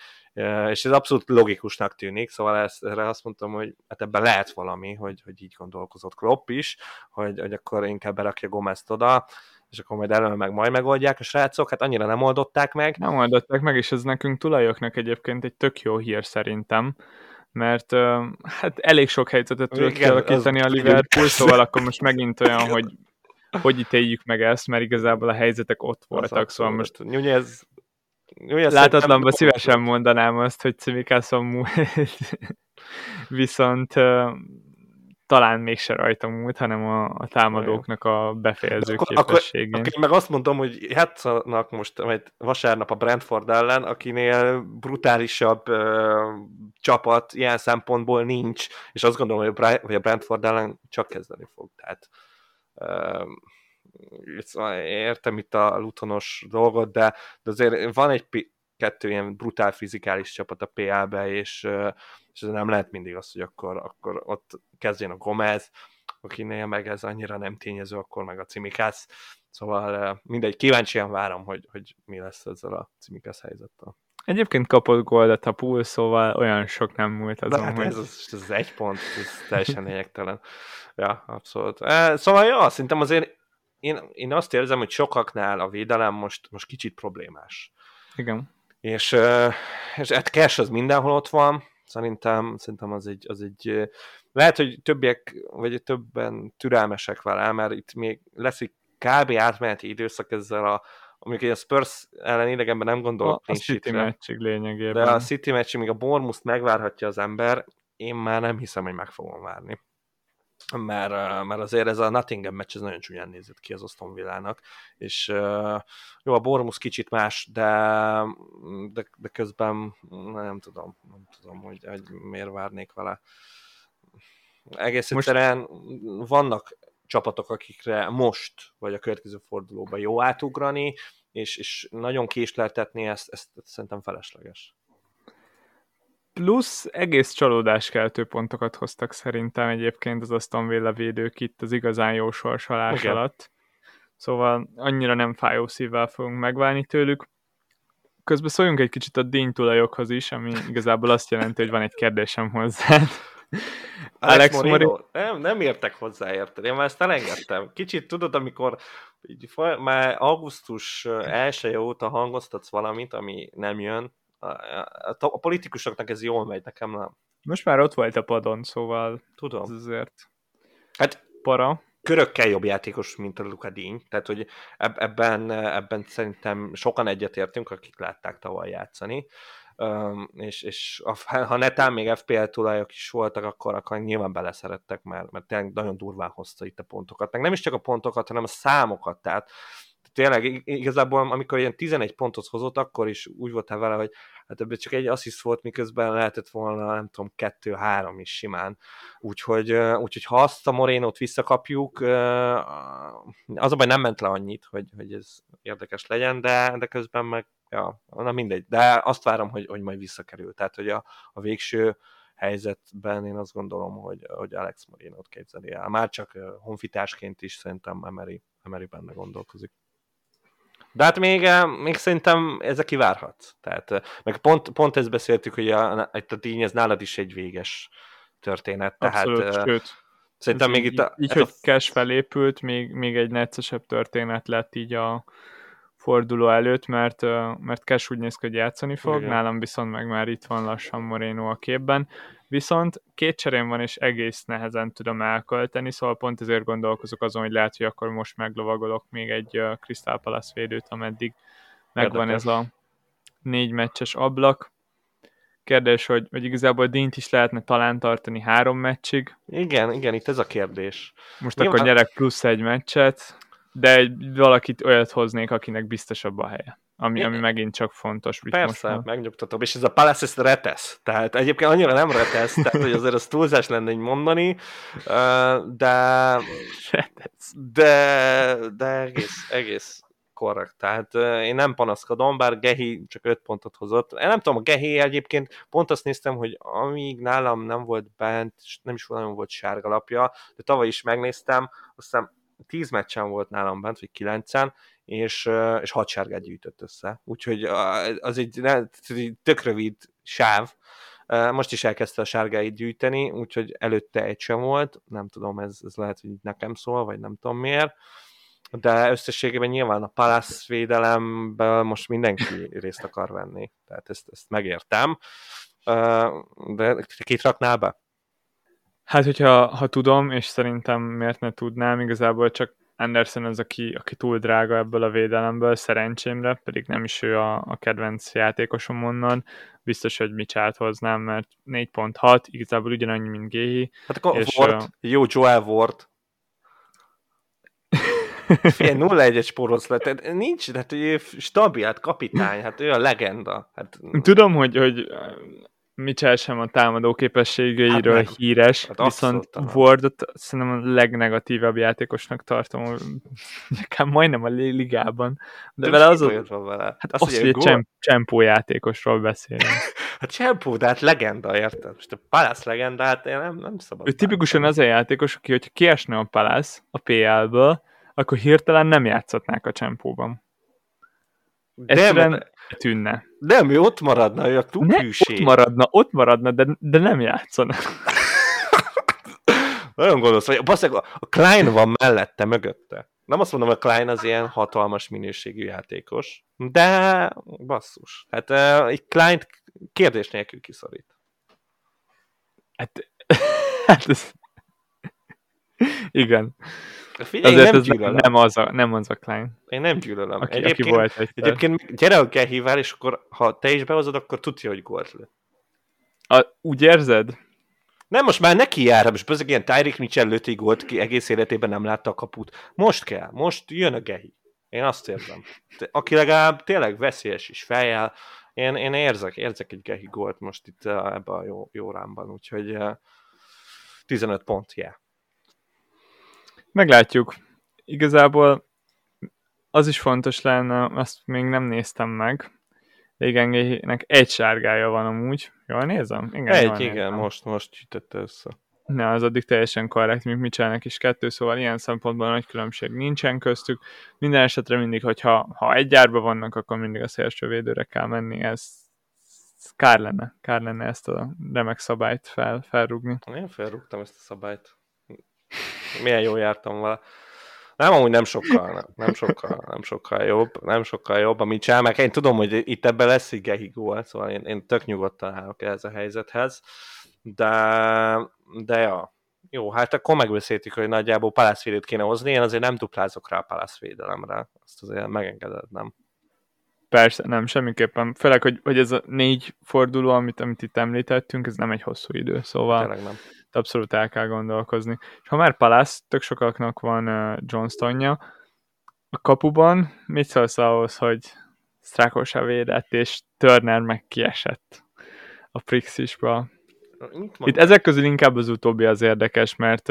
És ez abszolút logikusnak tűnik, szóval ezt, erre azt mondtam, hogy hát ebben lehet valami, hogy, hogy így gondolkozott Klopp is, hogy, hogy akkor inkább berakja Gomez-t oda, és akkor majd elő meg majd megoldják a srácok, hát annyira nem oldották meg. Nem oldották meg, és ez nekünk tulajoknak egyébként egy tök jó hír szerintem, mert hát elég sok helyzetet tudott kialakítani a Liverpool, szóval akkor most megint olyan, hogy hogy ítéljük meg ezt, mert igazából a helyzetek ott voltak, az szóval most... Nyújez, Látatlanban szívesen mondanám azt, hogy Cimikászom viszont talán mégse rajta múlt, hanem a, a támadóknak a befejező akkor, képességén. Akkor, akkor meg azt mondom, hogy játszanak most majd vasárnap a Brentford ellen, akinél brutálisabb uh, csapat ilyen szempontból nincs, és azt gondolom, hogy a, hogy a Brentford ellen csak kezdeni fog. Tehát uh, értem itt a lutonos dolgot, de, de azért van egy kettő ilyen brutál fizikális csapat a PL-be, és, és ez nem lehet mindig az, hogy akkor, akkor ott kezdjen a Gomez, akinél meg ez annyira nem tényező, akkor meg a Cimikász. Szóval mindegy, kíváncsian várom, hogy, hogy mi lesz ezzel a Cimikász helyzettel. Egyébként kapott goldet a pool, szóval olyan sok nem múlt azon, hát hogy... Ez, az, ez egy pont, ez teljesen lényegtelen. Ja, abszolút. Szóval ja, szerintem azért én, én azt érzem, hogy sokaknál a védelem most, most kicsit problémás. Igen. És, és hát cash az mindenhol ott van, szerintem, szerintem az egy, az egy lehet, hogy többiek, vagy többen türelmesek vele, mert itt még lesz egy kb. átmeneti időszak ezzel a amikor a Spurs ellen idegenben nem gondol a, a City meccsig lényegében. De a City meccsig, még a Bournemouth megvárhatja az ember, én már nem hiszem, hogy meg fogom várni mert, mert azért ez a Nottingham meccs ez nagyon csúnyán nézett ki az Aston Villának, és jó, a Bormus kicsit más, de, de, de közben nem tudom, nem tudom, hogy, hogy miért várnék vele. Egész most... egyszerűen vannak csapatok, akikre most, vagy a következő fordulóban jó átugrani, és, és nagyon késleltetni ezt, ezt, ezt szerintem felesleges plusz egész csalódáskeltő pontokat hoztak szerintem egyébként az Aston Villa védők itt az igazán jó sorsolás okay. alatt. Szóval annyira nem fájó szívvel fogunk megválni tőlük. Közben szóljunk egy kicsit a dínytulajokhoz is, ami igazából azt jelenti, hogy van egy kérdésem hozzá. Alex, Alex Morino, nem, nem értek hozzá, érted? Én már ezt elengedtem. Kicsit tudod, amikor így, már augusztus 1 óta hangoztatsz valamit, ami nem jön, a, a politikusoknak ez jól megy, nekem nem. Most már ott volt a padon, szóval tudom. Ez azért hát para. Körökkel jobb játékos, mint a Luka Díny, tehát hogy ebben, ebben szerintem sokan egyetértünk, akik látták tavaly játszani. Um, és, és ha netán még FPL tulajok is voltak, akkor, akkor nyilván beleszerettek, mert, mert tényleg nagyon durván hozta itt a pontokat. Meg nem is csak a pontokat, hanem a számokat. Tehát tényleg igazából, amikor ilyen 11 pontot hozott, akkor is úgy volt vele, hogy hát ebből csak egy assziszt volt, miközben lehetett volna, nem tudom, kettő-három is simán. Úgyhogy, úgyhogy ha azt a Morénót visszakapjuk, az a baj nem ment le annyit, hogy, hogy ez érdekes legyen, de, de közben meg, ja, na mindegy. De azt várom, hogy, hogy majd visszakerül. Tehát, hogy a, a végső helyzetben én azt gondolom, hogy, hogy Alex Morénót képzeli el. Már csak honfitársként is szerintem Emery, Emery benne gondolkozik. De hát még, eh, még szerintem ez kivárhat. Tehát, eh, meg pont, pont ezt beszéltük, hogy a, a díny, ez nálad is egy véges történet. Tehát, Abszolút, uh, sőt. Szerintem még így, itt a... Így, hogy a... cash felépült, még, még egy neccesebb történet lett így a forduló előtt, mert, mert Cash úgy néz ki, hogy játszani fog, Igen. nálam viszont meg már itt van lassan Moreno a képben. Viszont két cserém van, és egész nehezen tudom elkölteni, szóval pont ezért gondolkozok azon, hogy lehet, hogy akkor most meglovagolok még egy Crystal Palace védőt, ameddig megvan Érdekes. ez a négy meccses ablak. Kérdés, hogy, hogy igazából Dint is lehetne talán tartani három meccsig. Igen, igen, itt ez a kérdés. Most Nyilván... akkor nyerek plusz egy meccset, de egy, valakit olyat hoznék, akinek biztosabb a helye. Ami, ami megint csak fontos. Persze, most megnyugtatom. És ez a Palace ezt retesz. Tehát egyébként annyira nem retesz, tehát hogy azért az túlzás lenne így mondani, de, de, de egész, egész korrekt. Tehát én nem panaszkodom, bár Gehi csak 5 pontot hozott. Én nem tudom, a Gehi egyébként pont azt néztem, hogy amíg nálam nem volt bent, nem is nagyon volt sárga lapja, de tavaly is megnéztem, aztán 10 meccsen volt nálam bent, vagy 9 és, és 6 sárgát gyűjtött össze. Úgyhogy az egy, egy tök rövid sáv, most is elkezdte a sárgáit gyűjteni, úgyhogy előtte egy sem volt, nem tudom, ez, ez lehet, hogy nekem szól, vagy nem tudom miért de összességében nyilván a Palace védelemben most mindenki részt akar venni, tehát ezt, ezt megértem. De kit raknál be? Hát, hogyha ha tudom, és szerintem miért ne tudnám, igazából csak Anderson az, aki, aki túl drága ebből a védelemből, szerencsémre, pedig nem is ő a, a kedvenc játékosom onnan. Biztos, hogy Micsát hoznám, mert 4.6, igazából ugyanannyi, mint Géhi. Hát akkor és, Ward, uh, jó Joel Ward. Fél 0-1-es sporoszlat, tehát nincs, tehát ő stabil, hát kapitány, hát ő a legenda. Hát... Tudom, hogy, hogy Mitchell sem a támadó képességeiről hát híres, hát viszont Wardot szerintem a legnegatívabb játékosnak tartom, nekem majdnem a ligában. De Több vele az, a, vele. Hát az, az hogy egy csempó játékosról beszélünk. hát csempó, de hát legenda, érted? Most a Palace legenda, hát én nem, nem szabad. Ő tipikusan az a játékos, aki, hogyha kiesne a Palace a PL-ből, akkor hirtelen nem játszhatnák a csempóban. Egyszerűen nem, tűnne. Nem, ő ott maradna, ő a klubhűség. Ott maradna, ott maradna, de, de nem játszana. Nagyon gondolsz, hogy baszeg, a Klein van mellette, mögötte. Nem azt mondom, hogy a Klein az ilyen hatalmas minőségű játékos, de basszus. Hát uh, egy Klein kérdés nélkül kiszorít. Hát, hát ez... Igen. Figyelj, Azért nem gyűlölöm. Nem az a, nem az a Klein. Én nem gyűlölöm. Aki, egyébként, aki volt egy egyébként gyere a Gehivál, és akkor ha te is behozod, akkor tudja, hogy gólt lő. A, úgy érzed? Nem, most már neki jár, most bezeg ilyen Tyreek Mitchell lőtt gólt, ki egész életében nem látta a kaput. Most kell, most jön a Gehi. Én azt érzem. Aki legalább tényleg veszélyes is fejjel, én, én érzek, érzek egy Gehi gólt most itt ebben a jó, jó rámban, úgyhogy 15 pont, yeah. Meglátjuk. Igazából az is fontos lenne, azt még nem néztem meg, igen, egy sárgája van amúgy. Jól nézem? Igen, egy, jól igen, nézem. most, most gyűjtötte össze. Ne, az addig teljesen korrekt, mint Michelnek is kettő, szóval ilyen szempontból nagy különbség nincsen köztük. Minden esetre mindig, hogyha ha egy gyárba vannak, akkor mindig a szélső védőre kell menni, ez, ez kár lenne, kár lenne ezt a remek szabályt fel, felrúgni. Én felrúgtam ezt a szabályt. Milyen jól jártam vele. Nem, amúgy nem sokkal, nem, nem sokkal, nem sokkal jobb, nem sokkal jobb, amit csinál, mert én tudom, hogy itt ebben lesz egy gehigó, szóval én, én tök nyugodtan állok ez a helyzethez, de, de ja, jó, hát akkor megbeszéltük, hogy nagyjából palászvédőt kéne hozni, én azért nem duplázok rá a palászvédelemre, azt azért megengeded, nem? Persze, nem, semmiképpen. Főleg, hogy, hogy ez a négy forduló, amit, amit itt említettünk, ez nem egy hosszú idő, szóval... Tényleg nem abszolút el kell gondolkozni. És ha már Palace, tök sokaknak van uh, Johnstonja, a kapuban mit szólsz ahhoz, hogy Strakosa védett, és Turner meg kiesett a Prixisba? Itt ezek közül inkább az utóbbi az érdekes, mert,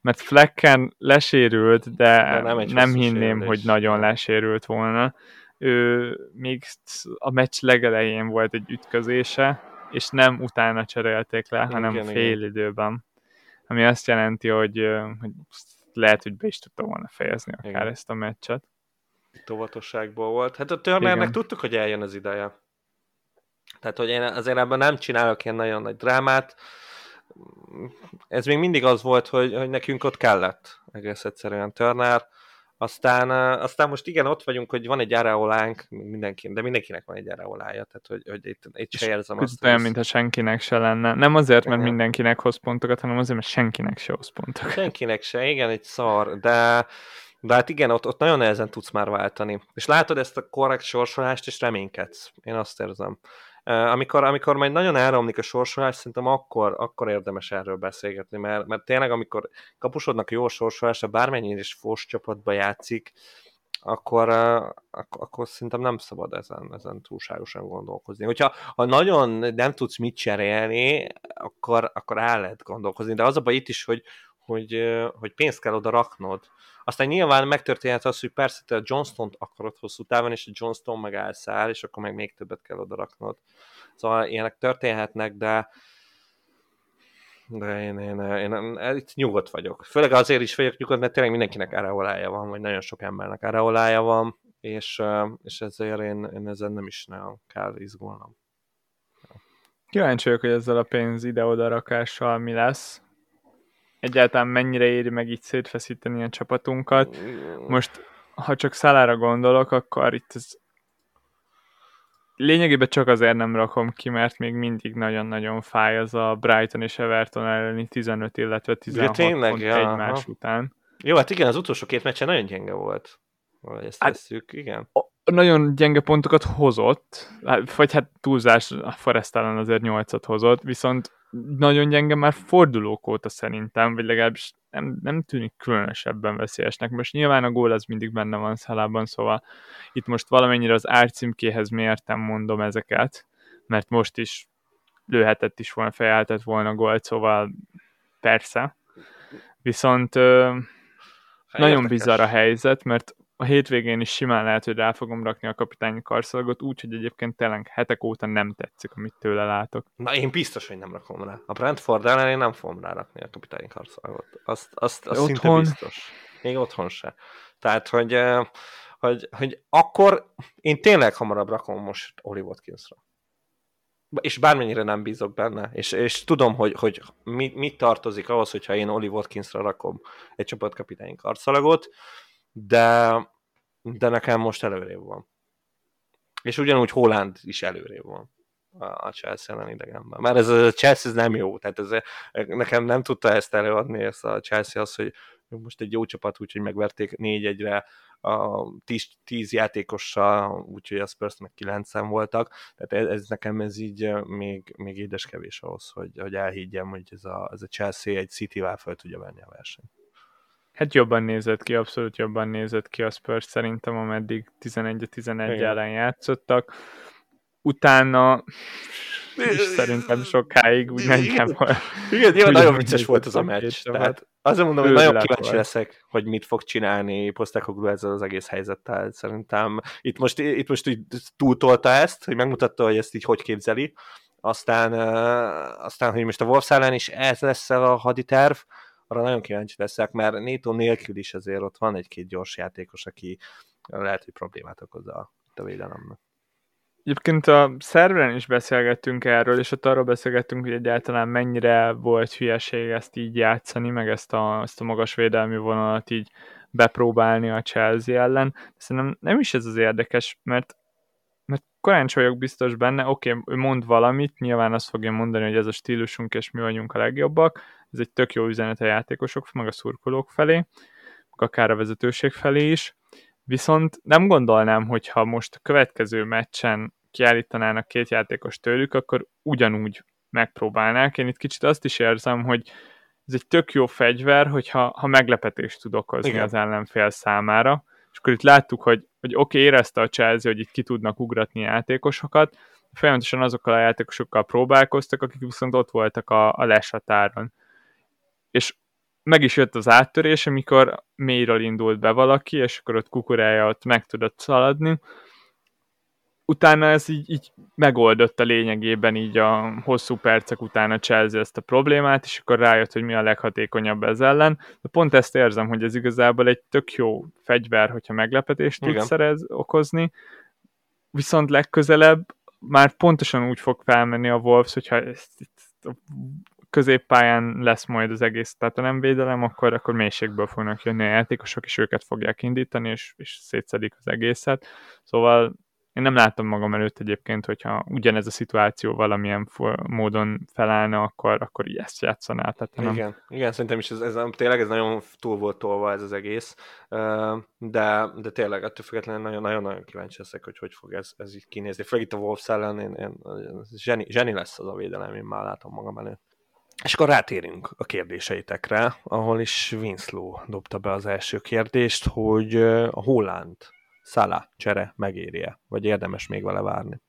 mert Flecken lesérült, de, de nem, nem hinném, sérülés. hogy nagyon lesérült volna. Ő még a meccs legelején volt egy ütközése, és nem utána cserélték le, hanem igen, fél igen. időben. Ami azt jelenti, hogy, hogy lehet, hogy be is tudta volna fejezni akár igen. ezt a meccset. Itt óvatosságból volt. Hát a Turnernek tudtuk, hogy eljön az ideje. Tehát, hogy én azért ebben nem csinálok ilyen nagyon nagy drámát. Ez még mindig az volt, hogy, hogy nekünk ott kellett egész egyszerűen Turner. Aztán, aztán most igen, ott vagyunk, hogy van egy áraolánk, mindenki, de mindenkinek van egy áraolája, tehát hogy, hogy itt, itt se érzem azt. Olyan, mintha senkinek se lenne. Nem azért, mert igen. mindenkinek hoz pontokat, hanem azért, mert senkinek se hoz pontokat. Senkinek se, igen, egy szar, de, de hát igen, ott, ott nagyon nehezen tudsz már váltani. És látod ezt a korrekt sorsolást, és reménykedsz. Én azt érzem. Amikor, amikor majd nagyon elromlik a sorsolás, szerintem akkor, akkor érdemes erről beszélgetni, mert, mert tényleg amikor kapusodnak jó sorsolásra, bármennyire is fos csapatba játszik, akkor, akkor, akkor szerintem nem szabad ezen, ezen túlságosan gondolkozni. Hogyha ha nagyon nem tudsz mit cserélni, akkor, akkor el lehet gondolkozni, de az a baj itt is, hogy, hogy, hogy pénzt kell oda raknod. Aztán nyilván megtörténhet az, hogy persze te a Johnston-t akarod hosszú távon, és a Johnston meg elszáll, és akkor meg még többet kell oda raknod. Szóval ilyenek történhetnek, de de én, én, én, én, én itt nyugodt vagyok. Főleg azért is vagyok nyugodt, mert tényleg mindenkinek áraolája van, vagy nagyon sok embernek áraolája van, és, és ezért én, én ezen nem is nagyon kell izgulnom. Kíváncsi vagyok, hogy ezzel a pénz ide-oda rakással mi lesz egyáltalán mennyire éri meg így szétfeszíteni a csapatunkat. Most, ha csak szalára gondolok, akkor itt ez lényegében csak azért nem rakom ki, mert még mindig nagyon-nagyon fáj az a Brighton és Everton elleni 15, illetve 16 ja, tényleg, pont ja, egymás aha. után. Jó, hát igen, az utolsó két meccsen nagyon gyenge volt. Ezt hát, tesszük, igen. Nagyon gyenge pontokat hozott, hát, vagy hát túlzás, a Forest ellen azért 8-at hozott, viszont nagyon gyenge már fordulók óta szerintem, vagy legalábbis nem, nem tűnik különösebben veszélyesnek. Most nyilván a gól az mindig benne van szalában, szóval itt most valamennyire az árcímkéhez mértem mondom ezeket, mert most is lőhetett is volna, fejeltett volna gólt, szóval persze. Viszont ö, nagyon bizarr a helyzet, mert a hétvégén is simán lehet, hogy rá fogom rakni a kapitányi karszalagot, úgyhogy egyébként tényleg hetek óta nem tetszik, amit tőle látok. Na én biztos, hogy nem rakom rá. A Brentford ellen én nem fogom rárakni a kapitányi karszalagot. Azt, azt, azt szinte biztos. Még otthon se. Tehát, hogy, hogy, hogy akkor én tényleg hamarabb rakom most Oli Watkinsra. És bármennyire nem bízok benne, és, és tudom, hogy, hogy mit, mit tartozik ahhoz, hogyha én Oli Watkinsra rakom egy csapatkapitányi karszalagot, de, de nekem most előrébb van. És ugyanúgy Holland is előrébb van a Chelsea ellen idegenben. Mert ez a Chelsea nem jó, tehát ez, nekem nem tudta ezt előadni, ezt a Chelsea az, hogy most egy jó csapat, úgyhogy megverték 4-1-re a 10, 10 játékossal, úgyhogy a Spurs meg 9 voltak, tehát ez, ez, nekem ez így még, még édes kevés ahhoz, hogy, hogy elhiggyem, hogy ez a, ez a Chelsea egy City-vel fel tudja venni a versenyt. Hát jobban nézett ki, abszolút jobban nézett ki a Spurs szerintem, ameddig 11-11 ellen játszottak. Utána és szerintem sokáig úgy nem volt. Igen, igen nagyon vicces volt az a meccs. Tehát azért mondom, hogy nagyon kíváncsi leszek, hogy mit fog csinálni Postecoglou ezzel az egész helyzettel. Szerintem itt most, itt most így túltolta ezt, hogy megmutatta, hogy ezt így hogy képzeli. Aztán, aztán hogy most a Wolves ellen is ez lesz a haditerv, arra nagyon kíváncsi leszek, mert Néto nélkül is azért ott van egy-két gyors játékos, aki lehet, hogy problémát okoz a, a védelemnek. Egyébként a szerveren is beszélgettünk erről, és ott arról beszélgettünk, hogy egyáltalán mennyire volt hülyeség ezt így játszani, meg ezt a, ezt a magas védelmi vonalat így bepróbálni a Chelsea ellen. Szerintem nem is ez az érdekes, mert, mert korán vagyok biztos benne, oké, okay, ő mond valamit, nyilván azt fogja mondani, hogy ez a stílusunk, és mi vagyunk a legjobbak, ez egy tök jó üzenet a játékosok, meg a szurkolók felé, akár a vezetőség felé is, viszont nem gondolnám, hogyha most a következő meccsen kiállítanának két játékos tőlük, akkor ugyanúgy megpróbálnák. Én itt kicsit azt is érzem, hogy ez egy tök jó fegyver, hogyha ha meglepetést tud okozni Igen. az ellenfél számára. És akkor itt láttuk, hogy, hogy oké, okay, érezte a Chelsea, hogy itt ki tudnak ugratni játékosokat, folyamatosan azokkal a játékosokkal próbálkoztak, akik viszont ott voltak a, a lesatáron és meg is jött az áttörés, amikor mélyről indult be valaki, és akkor ott kukurája ott meg tudott szaladni. Utána ez így, így megoldotta lényegében így a hosszú percek után a Chelsea ezt a problémát, és akkor rájött, hogy mi a leghatékonyabb ez ellen. De pont ezt érzem, hogy ez igazából egy tök jó fegyver, hogyha meglepetést tud szerez, okozni, viszont legközelebb már pontosan úgy fog felmenni a Wolves, hogyha ezt, ezt középpályán lesz majd az egész, tehát ha nem védelem, akkor, akkor mélységből fognak jönni a játékosok, és őket fogják indítani, és, és szétszedik az egészet. Szóval én nem látom magam előtt egyébként, hogyha ugyanez a szituáció valamilyen módon felállna, akkor, akkor így ezt játszaná. Tehát nem... Igen, igen, szerintem is ez, ez, tényleg ez nagyon túl volt tolva ez az egész, de, de tényleg ettől függetlenül nagyon-nagyon kíváncsi leszek, hogy hogy fog ez, ez így kinézni. Főleg itt a Wolves ellen, én, én, zseni, zseni lesz az a védelem, én már látom magam előtt. És akkor rátérünk a kérdéseitekre, ahol is Winslow dobta be az első kérdést, hogy a Holland Szala csere megéri-e, vagy érdemes még vele várni?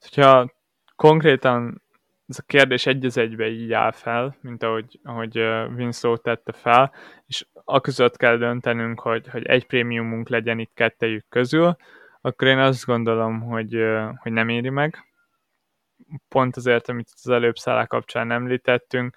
Hogyha konkrétan ez a kérdés egy az egybe így áll fel, mint ahogy, ahogy Winslow tette fel, és a között kell döntenünk, hogy, hogy egy prémiumunk legyen itt kettejük közül, akkor én azt gondolom, hogy, hogy nem éri meg. Pont azért, amit az előbb szállá kapcsán említettünk,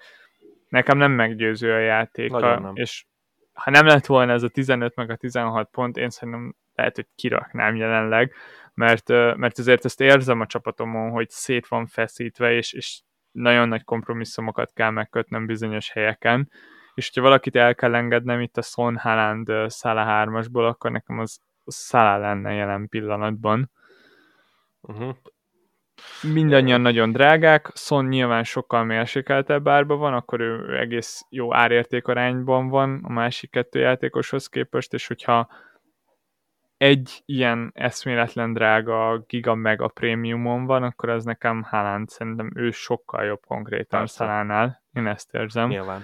nekem nem meggyőző a játéka, és ha nem lett volna ez a 15 meg a 16 pont, én szerintem lehet, hogy kiraknám jelenleg, mert, mert azért ezt érzem a csapatomon, hogy szét van feszítve, és, és nagyon nagy kompromisszumokat kell megkötnöm bizonyos helyeken, és hogyha valakit el kell engednem itt a Son Haaland Szála 3-asból, akkor nekem az, Szála lenne jelen pillanatban. Uh-huh. Mindannyian nagyon drágák, Son nyilván sokkal mérsékeltebb árba van, akkor ő egész jó árértékarányban van a másik kettő játékoshoz képest, és hogyha egy ilyen eszméletlen drága giga meg a prémiumon van, akkor az nekem Haaland, szerintem ő sokkal jobb konkrétan Szalánál, én ezt érzem. Nyilván.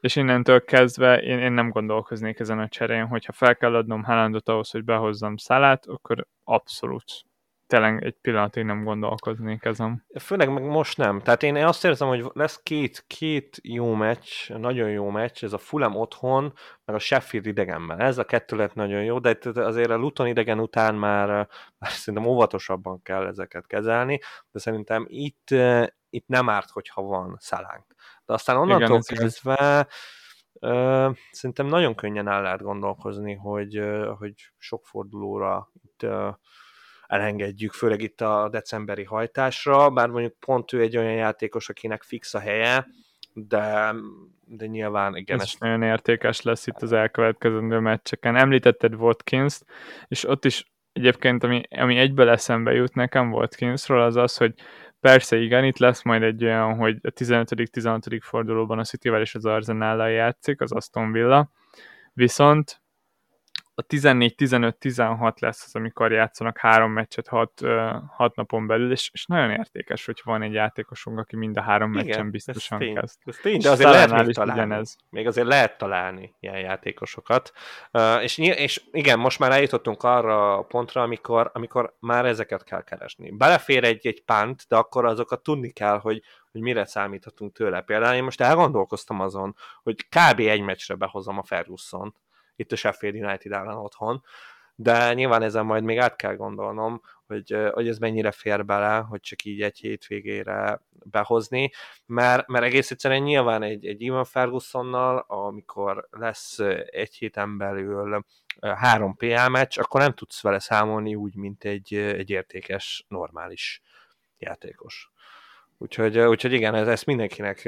És innentől kezdve én, én nem gondolkoznék ezen a cserén, hogyha fel kell adnom Haalandot ahhoz, hogy behozzam Szalát, akkor abszolút tényleg egy pillanatig nem gondolkoznék ezen. Főleg meg most nem. Tehát én azt érzem, hogy lesz két, két jó meccs, nagyon jó meccs, ez a Fulham otthon, meg a Sheffield idegenben. Ez a kettő lett nagyon jó, de azért a Luton idegen után már, már szerintem óvatosabban kell ezeket kezelni, de szerintem itt, itt nem árt, hogyha van szalánk. De aztán onnantól Igen, kezdve Uh, szerintem nagyon könnyen el lehet gondolkozni, hogy, uh, hogy sok fordulóra itt uh, elengedjük, főleg itt a decemberi hajtásra, bár mondjuk pont ő egy olyan játékos, akinek fix a helye, de, de nyilván igen. Ez, ez nagyon értékes lesz itt az elkövetkezendő meccseken. Említetted Watkins-t, és ott is egyébként, ami, ami egyből eszembe jut nekem Watkinsról, az az, hogy persze igen, itt lesz majd egy olyan, hogy a 15.-16. fordulóban a Cityvel és az Arsenal játszik, az Aston Villa, viszont a 14-15-16 lesz az, amikor játszanak három meccset hat, hat napon belül, és, és nagyon értékes, hogy van egy játékosunk, aki mind a három Igen, meccsen biztosan ez tény, kezd. Ez tény, de azért lehet még találni. Ugyanez. Még azért lehet találni ilyen játékosokat. Uh, és, és igen, most már eljutottunk arra a pontra, amikor, amikor már ezeket kell keresni. Belefér egy, egy pánt, de akkor azokat tudni kell, hogy, hogy mire számíthatunk tőle. Például én most elgondolkoztam azon, hogy kb. egy meccsre behozom a Ferguson itt a Sheffield United ellen otthon, de nyilván ezen majd még át kell gondolnom, hogy, hogy ez mennyire fér bele, hogy csak így egy hétvégére behozni, mert, mert egész egyszerűen nyilván egy, egy Ivan Fergusonnal, amikor lesz egy héten belül három PL meccs, akkor nem tudsz vele számolni úgy, mint egy, egy értékes, normális játékos. Úgyhogy, úgyhogy igen, ez, ezt mindenkinek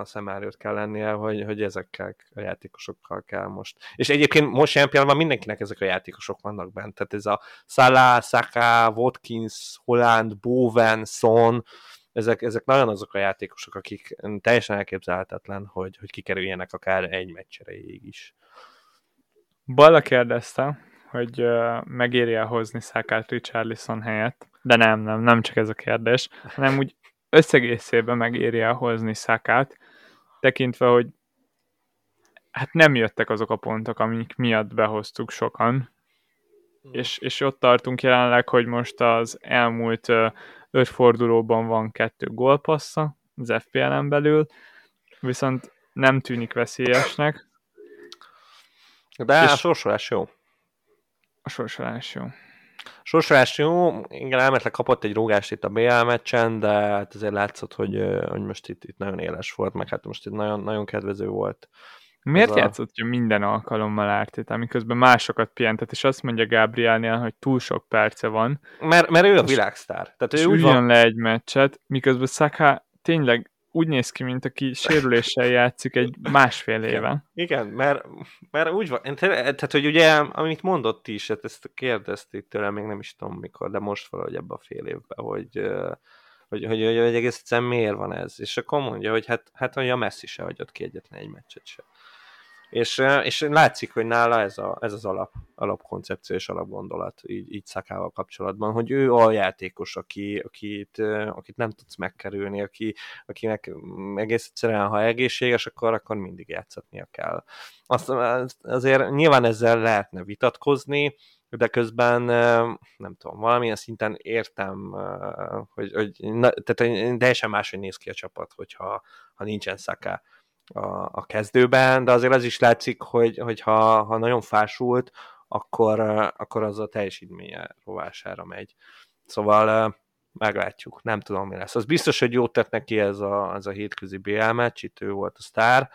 a szem előtt kell lennie, hogy, hogy ezekkel a játékosokkal kell most. És egyébként most ilyen pillanatban mindenkinek ezek a játékosok vannak bent. Tehát ez a Salah, Saka, Watkins, Holland, Bowen, Son, ezek, ezek nagyon azok a játékosok, akik teljesen elképzelhetetlen, hogy, hogy kikerüljenek akár egy meccsereig is. Balla kérdezte, hogy megéri-e hozni Szakát Richarlison helyett, de nem, nem, nem csak ez a kérdés, hanem úgy összegészében megéri hozni Szakát, tekintve, hogy hát nem jöttek azok a pontok, amik miatt behoztuk sokan, mm. és, és ott tartunk jelenleg, hogy most az elmúlt öt fordulóban van kettő gólpassza az FPL-en belül, viszont nem tűnik veszélyesnek. De és a sorsolás jó. A sorsolás jó. Sorsolás jó, igen, elmetleg kapott egy rógást itt a BL meccsen, de hát azért látszott, hogy, hogy most itt, itt nagyon éles volt, meg hát most itt nagyon, nagyon kedvező volt. Miért a... játszott hogy minden alkalommal Ártét, amiközben másokat pihentet, és azt mondja Gabrielnél, hogy túl sok perce van. Mert, mert ő a világsztár. Tehát ő úgy van... le egy meccset, miközben Saka tényleg úgy néz ki, mint aki sérüléssel játszik egy másfél éve. Igen, mert, mert úgy van, tehát hogy ugye, amit mondott is, hát ezt kérdezték tőlem, még nem is tudom mikor, de most valahogy ebbe a fél évben, hogy, hogy, hogy, hogy, hogy egész egyszerűen miért van ez, és akkor mondja, hogy hát, hát hogy a Messi se hagyott ki egyetlen egy meccset se. És, és látszik, hogy nála ez, a, ez az alap, alapkoncepció és alapgondolat így, így szakával kapcsolatban, hogy ő a játékos, aki, akit, akit nem tudsz megkerülni, aki, akinek egész egyszerűen, ha egészséges, akkor, akkor mindig játszatnia kell. Azt, azért nyilván ezzel lehetne vitatkozni, de közben nem tudom, valamilyen szinten értem, hogy, hogy na, tehát teljesen máshogy néz ki a csapat, hogyha ha nincsen szaká a, a kezdőben, de azért az is látszik, hogy, hogy ha, ha nagyon fásult, akkor, akkor az a teljesítménye rovására megy. Szóval meglátjuk, nem tudom mi lesz. Az biztos, hogy jót tett neki ez a, ez a hétközi BL meccs, itt ő volt a sztár,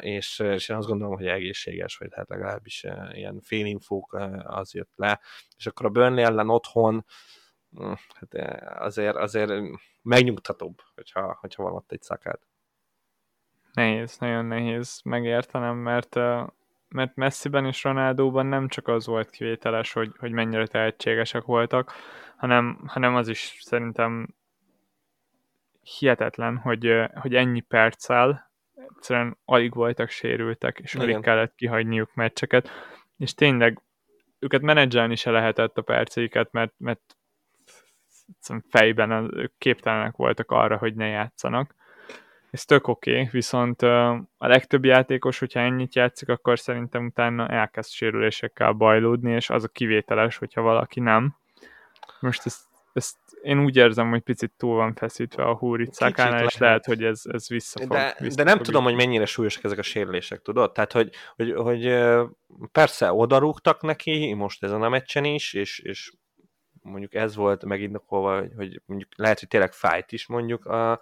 és, és én azt gondolom, hogy egészséges, vagy hát legalábbis ilyen félinfók az jött le, és akkor a Burnley ellen otthon hm, hát azért, azért megnyugtatóbb, hogyha, hogyha van ott egy szakát. Nehéz, nagyon nehéz megértenem, mert, mert Messiben és Ronaldóban nem csak az volt kivételes, hogy, hogy mennyire tehetségesek voltak, hanem, hanem az is szerintem hihetetlen, hogy, hogy ennyi perccel egyszerűen alig voltak sérültek, és Igen. alig kellett kihagyniuk meccseket, és tényleg őket menedzselni se lehetett a perceiket, mert, mert fejben képtelenek voltak arra, hogy ne játszanak ez tök oké, okay, viszont a legtöbb játékos, hogyha ennyit játszik, akkor szerintem utána elkezd sérülésekkel bajlódni, és az a kivételes, hogyha valaki nem. Most ezt, ezt én úgy érzem, hogy picit túl van feszítve a húricákánál, és lehet, hogy ez, ez visszafog. De, visszafog de nem tudom, hogy mennyire súlyosak ezek a sérülések, tudod? Tehát, hogy, hogy, hogy persze odarúgtak neki, most ezen a meccsen is, és, és mondjuk ez volt megindokolva, hogy, hogy mondjuk lehet, hogy tényleg fájt is mondjuk a,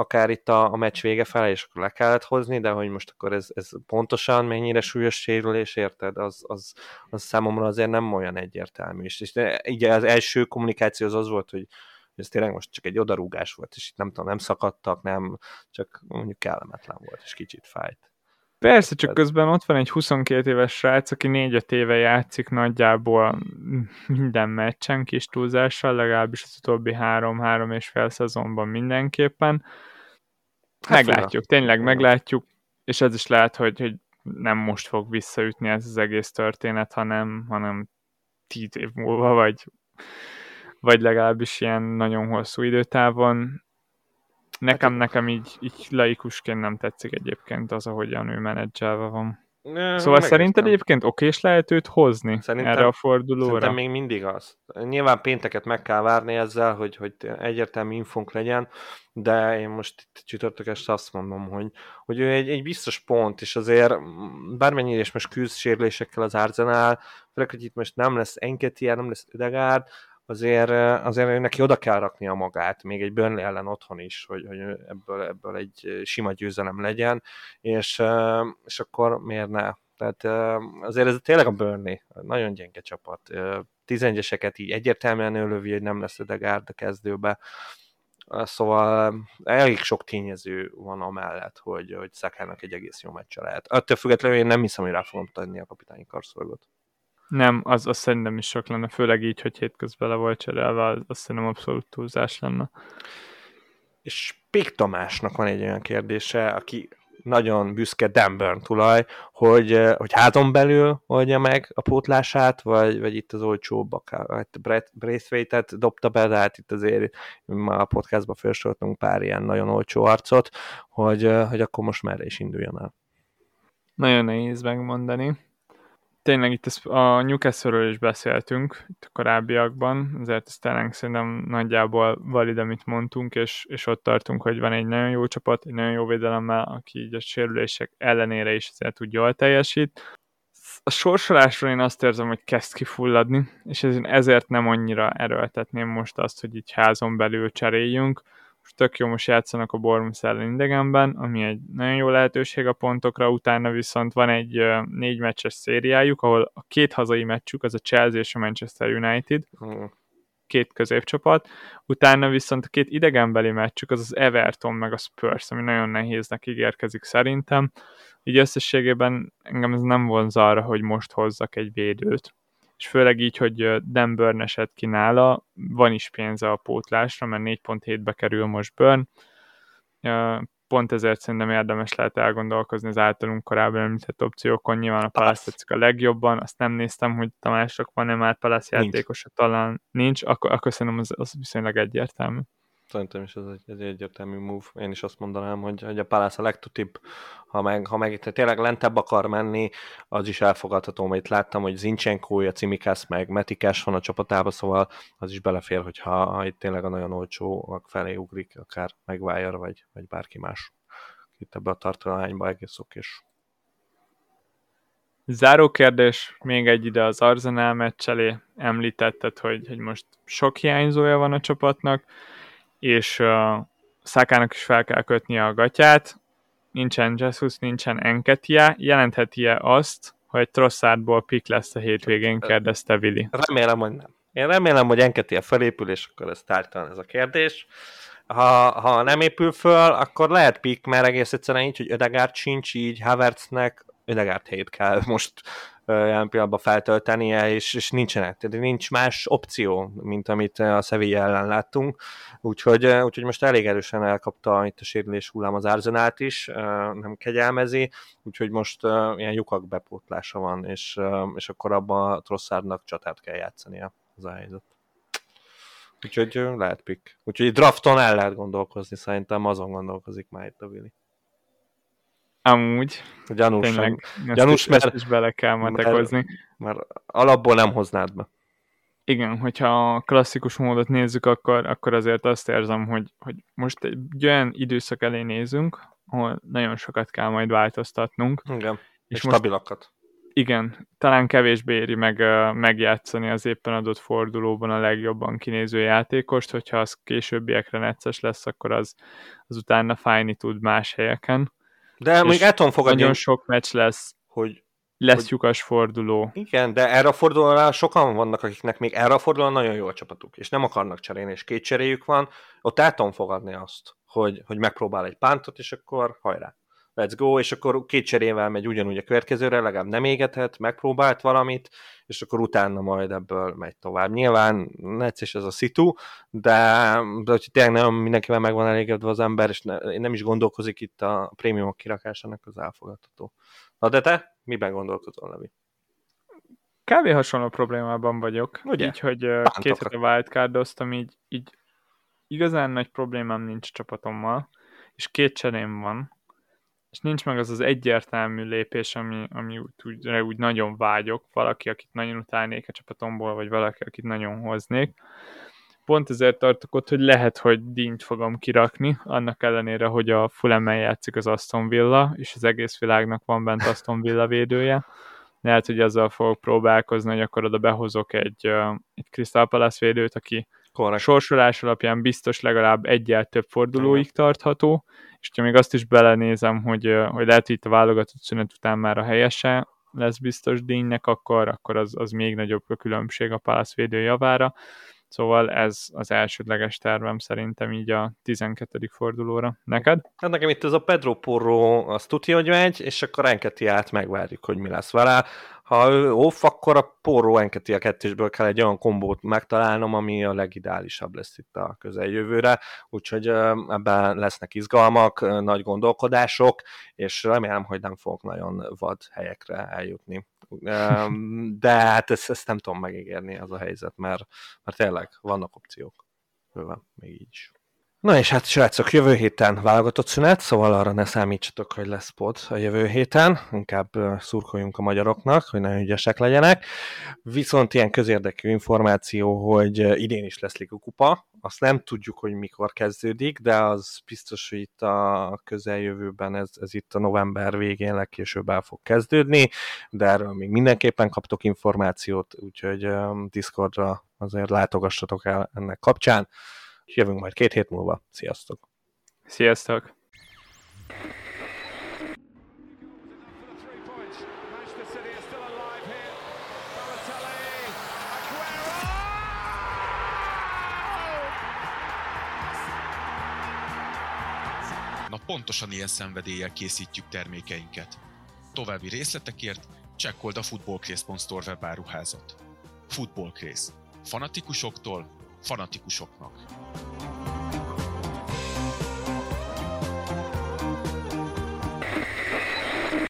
akár itt a, a meccs vége felé, és akkor le kellett hozni, de hogy most akkor ez, ez pontosan mennyire súlyos sérülés, érted? Az, az, az számomra azért nem olyan egyértelmű. És, és így az első kommunikáció az az volt, hogy ez tényleg most csak egy odarúgás volt, és itt nem tudom, nem szakadtak, nem, csak mondjuk kellemetlen volt, és kicsit fájt. Persze, csak közben ott van egy 22 éves srác, aki 4-5 éve játszik nagyjából minden meccsen kis túlzással, legalábbis az utóbbi 3-3 és fél szezonban mindenképpen. Hát meglátjuk, tényleg meglátjuk, és ez is lehet, hogy, hogy nem most fog visszaütni ez az egész történet, hanem, hanem 10 év múlva, vagy, vagy legalábbis ilyen nagyon hosszú időtávon. Nekem, hát, nekem így, így laikusként nem tetszik egyébként az, ahogyan ő menedzselve van. Ne, szóval szerinted egyébként okés lehet őt hozni szerintem, erre a fordulóra? Szerintem még mindig az. Nyilván pénteket meg kell várni ezzel, hogy, hogy egyértelmű infónk legyen, de én most itt csütörtök este azt mondom, hogy, hogy ő egy, egy biztos pont, és azért bármennyire is most küzd sérülésekkel az Arsenal, főleg, hogy itt most nem lesz Enketia, nem lesz Ödegárd, azért, azért neki oda kell raknia magát, még egy Burnley ellen otthon is, hogy, hogy ebből, ebből egy sima győzelem legyen, és, és akkor miért ne? Tehát azért ez tényleg a Burnley, nagyon gyenge csapat. Tizengyeseket így egyértelműen ölövi, hogy nem lesz Ödegárd a kezdőbe, Szóval elég sok tényező van amellett, hogy, hogy Szakának egy egész jó meccse lehet. Attól függetlenül én nem hiszem, hogy rá fogom tenni a kapitányi karszolgot. Nem, az, az szerintem is sok lenne, főleg így, hogy hétközben le volt cserélve, az, az szerintem abszolút túlzás lenne. És Pik Tamásnak van egy olyan kérdése, aki nagyon büszke Denver tulaj, hogy, hogy házon belül oldja meg a pótlását, vagy, vagy itt az olcsóbb, akár Braithwaite-et dobta be, de hát itt azért ma a podcastban felsoroltunk pár ilyen nagyon olcsó arcot, hogy, hogy akkor most merre is induljon el. Nagyon nehéz megmondani tényleg itt a Newcastle-ről is beszéltünk itt a korábbiakban, azért ez tényleg szerintem nagyjából valid, amit mondtunk, és, és ott tartunk, hogy van egy nagyon jó csapat, egy nagyon jó védelemmel, aki így a sérülések ellenére is azért tud jól teljesít. A sorsolásról én azt érzem, hogy kezd kifulladni, és ezért nem annyira erőltetném most azt, hogy így házon belül cseréljünk, tök jó most játszanak a Bournemouth ellen idegenben, ami egy nagyon jó lehetőség a pontokra, utána viszont van egy négy meccses szériájuk, ahol a két hazai meccsük az a Chelsea és a Manchester United, hmm. két középcsapat, utána viszont a két idegenbeli meccsük az az Everton meg a Spurs, ami nagyon nehéznek ígérkezik szerintem. Így összességében engem ez nem vonz arra, hogy most hozzak egy védőt. És főleg így, hogy Dan Burn esett ki nála, van is pénze a pótlásra, mert 4.7-be kerül most Burn, pont ezért szerintem érdemes lehet elgondolkozni az általunk korábban említett opciókon. Nyilván a Palace tetszik a legjobban, azt nem néztem, hogy Tamások van-e már Palace játékos, talán nincs, akkor, akkor szerintem az, az viszonylag egyértelmű. Szerintem is ez egy, egy egyértelmű move. Én is azt mondanám, hogy, hogy a Palace a legtutibb, ha meg, ha meg itt tényleg lentebb akar menni, az is elfogadható, mert itt láttam, hogy Zincsenko, Cimikász meg Metikás van a csapatába, szóval az is belefér, hogyha ha itt tényleg a nagyon olcsó felé ugrik, akár megvájar, vagy, vagy bárki más. Itt ebbe a tartalányba egész okés. Záró kérdés, még egy ide az Arsenal meccselé. Említetted, hogy, hogy most sok hiányzója van a csapatnak és uh, Szákának is fel kell kötnie a gatyát, nincsen Jesus, nincsen Enketia, jelentheti-e azt, hogy Trosszárból pik lesz a hétvégén, kérdezte Vili. Remélem, hogy nem. Én remélem, hogy Enketia felépül, és akkor ez tártalan ez a kérdés. Ha, ha nem épül föl, akkor lehet pik, mert egész egyszerűen így, hogy Ödegárd sincs, így Havertznek Ödegárd hét kell most jelen pillanatban feltöltenie, és, és nincsenek, tehát nincs más opció, mint amit a Sevilla ellen láttunk, úgyhogy, úgyhogy most elég erősen elkapta itt a sérülés hullám az Arzenát is, nem kegyelmezi, úgyhogy most ilyen lyukak bepótlása van, és, és akkor abban a Trosszárnak csatát kell játszania, az a helyzet. Úgyhogy lehet pick. Úgyhogy drafton el lehet gondolkozni, szerintem azon gondolkozik már itt a Willi. Amúgy. Gyanús, Tényleg, gyanús, mert, ezt is bele kell matekozni. Mert, mert alapból nem hoznád be. Igen, hogyha a klasszikus módot nézzük, akkor, akkor azért azt érzem, hogy, hogy most egy olyan időszak elé nézünk, ahol nagyon sokat kell majd változtatnunk. Igen, és, és stabilakat. Most, igen, talán kevésbé éri meg uh, megjátszani az éppen adott fordulóban a legjobban kinéző játékost, hogyha az későbbiekre necces lesz, akkor az, az utána fájni tud más helyeken. De még el tudom fogadni. Nagyon sok meccs lesz, hogy lesz hogy... lyukas forduló. Igen, de erre a fordulóra sokan vannak, akiknek még erre a fordulóra nagyon jó a csapatuk, és nem akarnak cserélni, és két cseréjük van, ott el tudom fogadni azt, hogy, hogy megpróbál egy pántot, és akkor hajrá let's go, és akkor két cserével megy ugyanúgy a következőre, legalább nem égethet, megpróbált valamit, és akkor utána majd ebből megy tovább. Nyilván necces ez a szitu, de, de hogy tényleg nem mindenkivel meg van elégedve az ember, és ne, nem is gondolkozik itt a prémiumok kirakásának, az elfogadható. Na de te miben gondolkozol, Levi? Kb. hasonló problémában vagyok. Ugye? Így, hogy Pántokat. két hete wildcardoztam, így, így igazán nagy problémám nincs csapatommal, és két cserém van, és nincs meg az az egyértelmű lépés, ami, ami úgy, úgy, nagyon vágyok, valaki, akit nagyon utálnék a csapatomból, vagy valaki, akit nagyon hoznék. Pont ezért tartok ott, hogy lehet, hogy dínt fogom kirakni, annak ellenére, hogy a Fulemmel játszik az Aston Villa, és az egész világnak van bent Aston Villa védője. Lehet, hogy azzal fogok próbálkozni, hogy akkor oda behozok egy, egy Crystal Palace védőt, aki Correct. sorsolás alapján biztos legalább egyel több fordulóig tartható, és ha még azt is belenézem, hogy, hogy lehet, hogy itt a válogatott szünet után már a helyese lesz biztos díjnek, akkor, akkor az, az még nagyobb a különbség a Palace védő javára. Szóval ez az elsődleges tervem szerintem így a 12. fordulóra. Neked? Hát nekem itt ez a Pedro Porro, az tudja, hogy megy, és akkor át megvárjuk, hogy mi lesz vele ha ő off, akkor a Porro Enketi a kettésből kell egy olyan kombót megtalálnom, ami a legideálisabb lesz itt a közeljövőre, úgyhogy ebben lesznek izgalmak, nagy gondolkodások, és remélem, hogy nem fogok nagyon vad helyekre eljutni. De hát ezt, ezt nem tudom megígérni, az a helyzet, mert, mert tényleg vannak opciók. Bőven, még így is. Na és hát srácok, jövő héten válogatott szünet, szóval arra ne számítsatok, hogy lesz pod a jövő héten, inkább szurkoljunk a magyaroknak, hogy nagyon ügyesek legyenek. Viszont ilyen közérdekű információ, hogy idén is lesz Liga Kupa, azt nem tudjuk, hogy mikor kezdődik, de az biztos, hogy itt a közeljövőben ez, ez itt a november végén legkésőbb el fog kezdődni, de erről még mindenképpen kaptok információt, úgyhogy Discordra azért látogassatok el ennek kapcsán Jövünk majd két hét múlva. Sziasztok! Sziasztok! Na pontosan ilyen szenvedéllyel készítjük termékeinket. További részletekért csekkold a Football Craze.store webáruházat. Football Craze. Fanatikusoktól fanatikusoknak.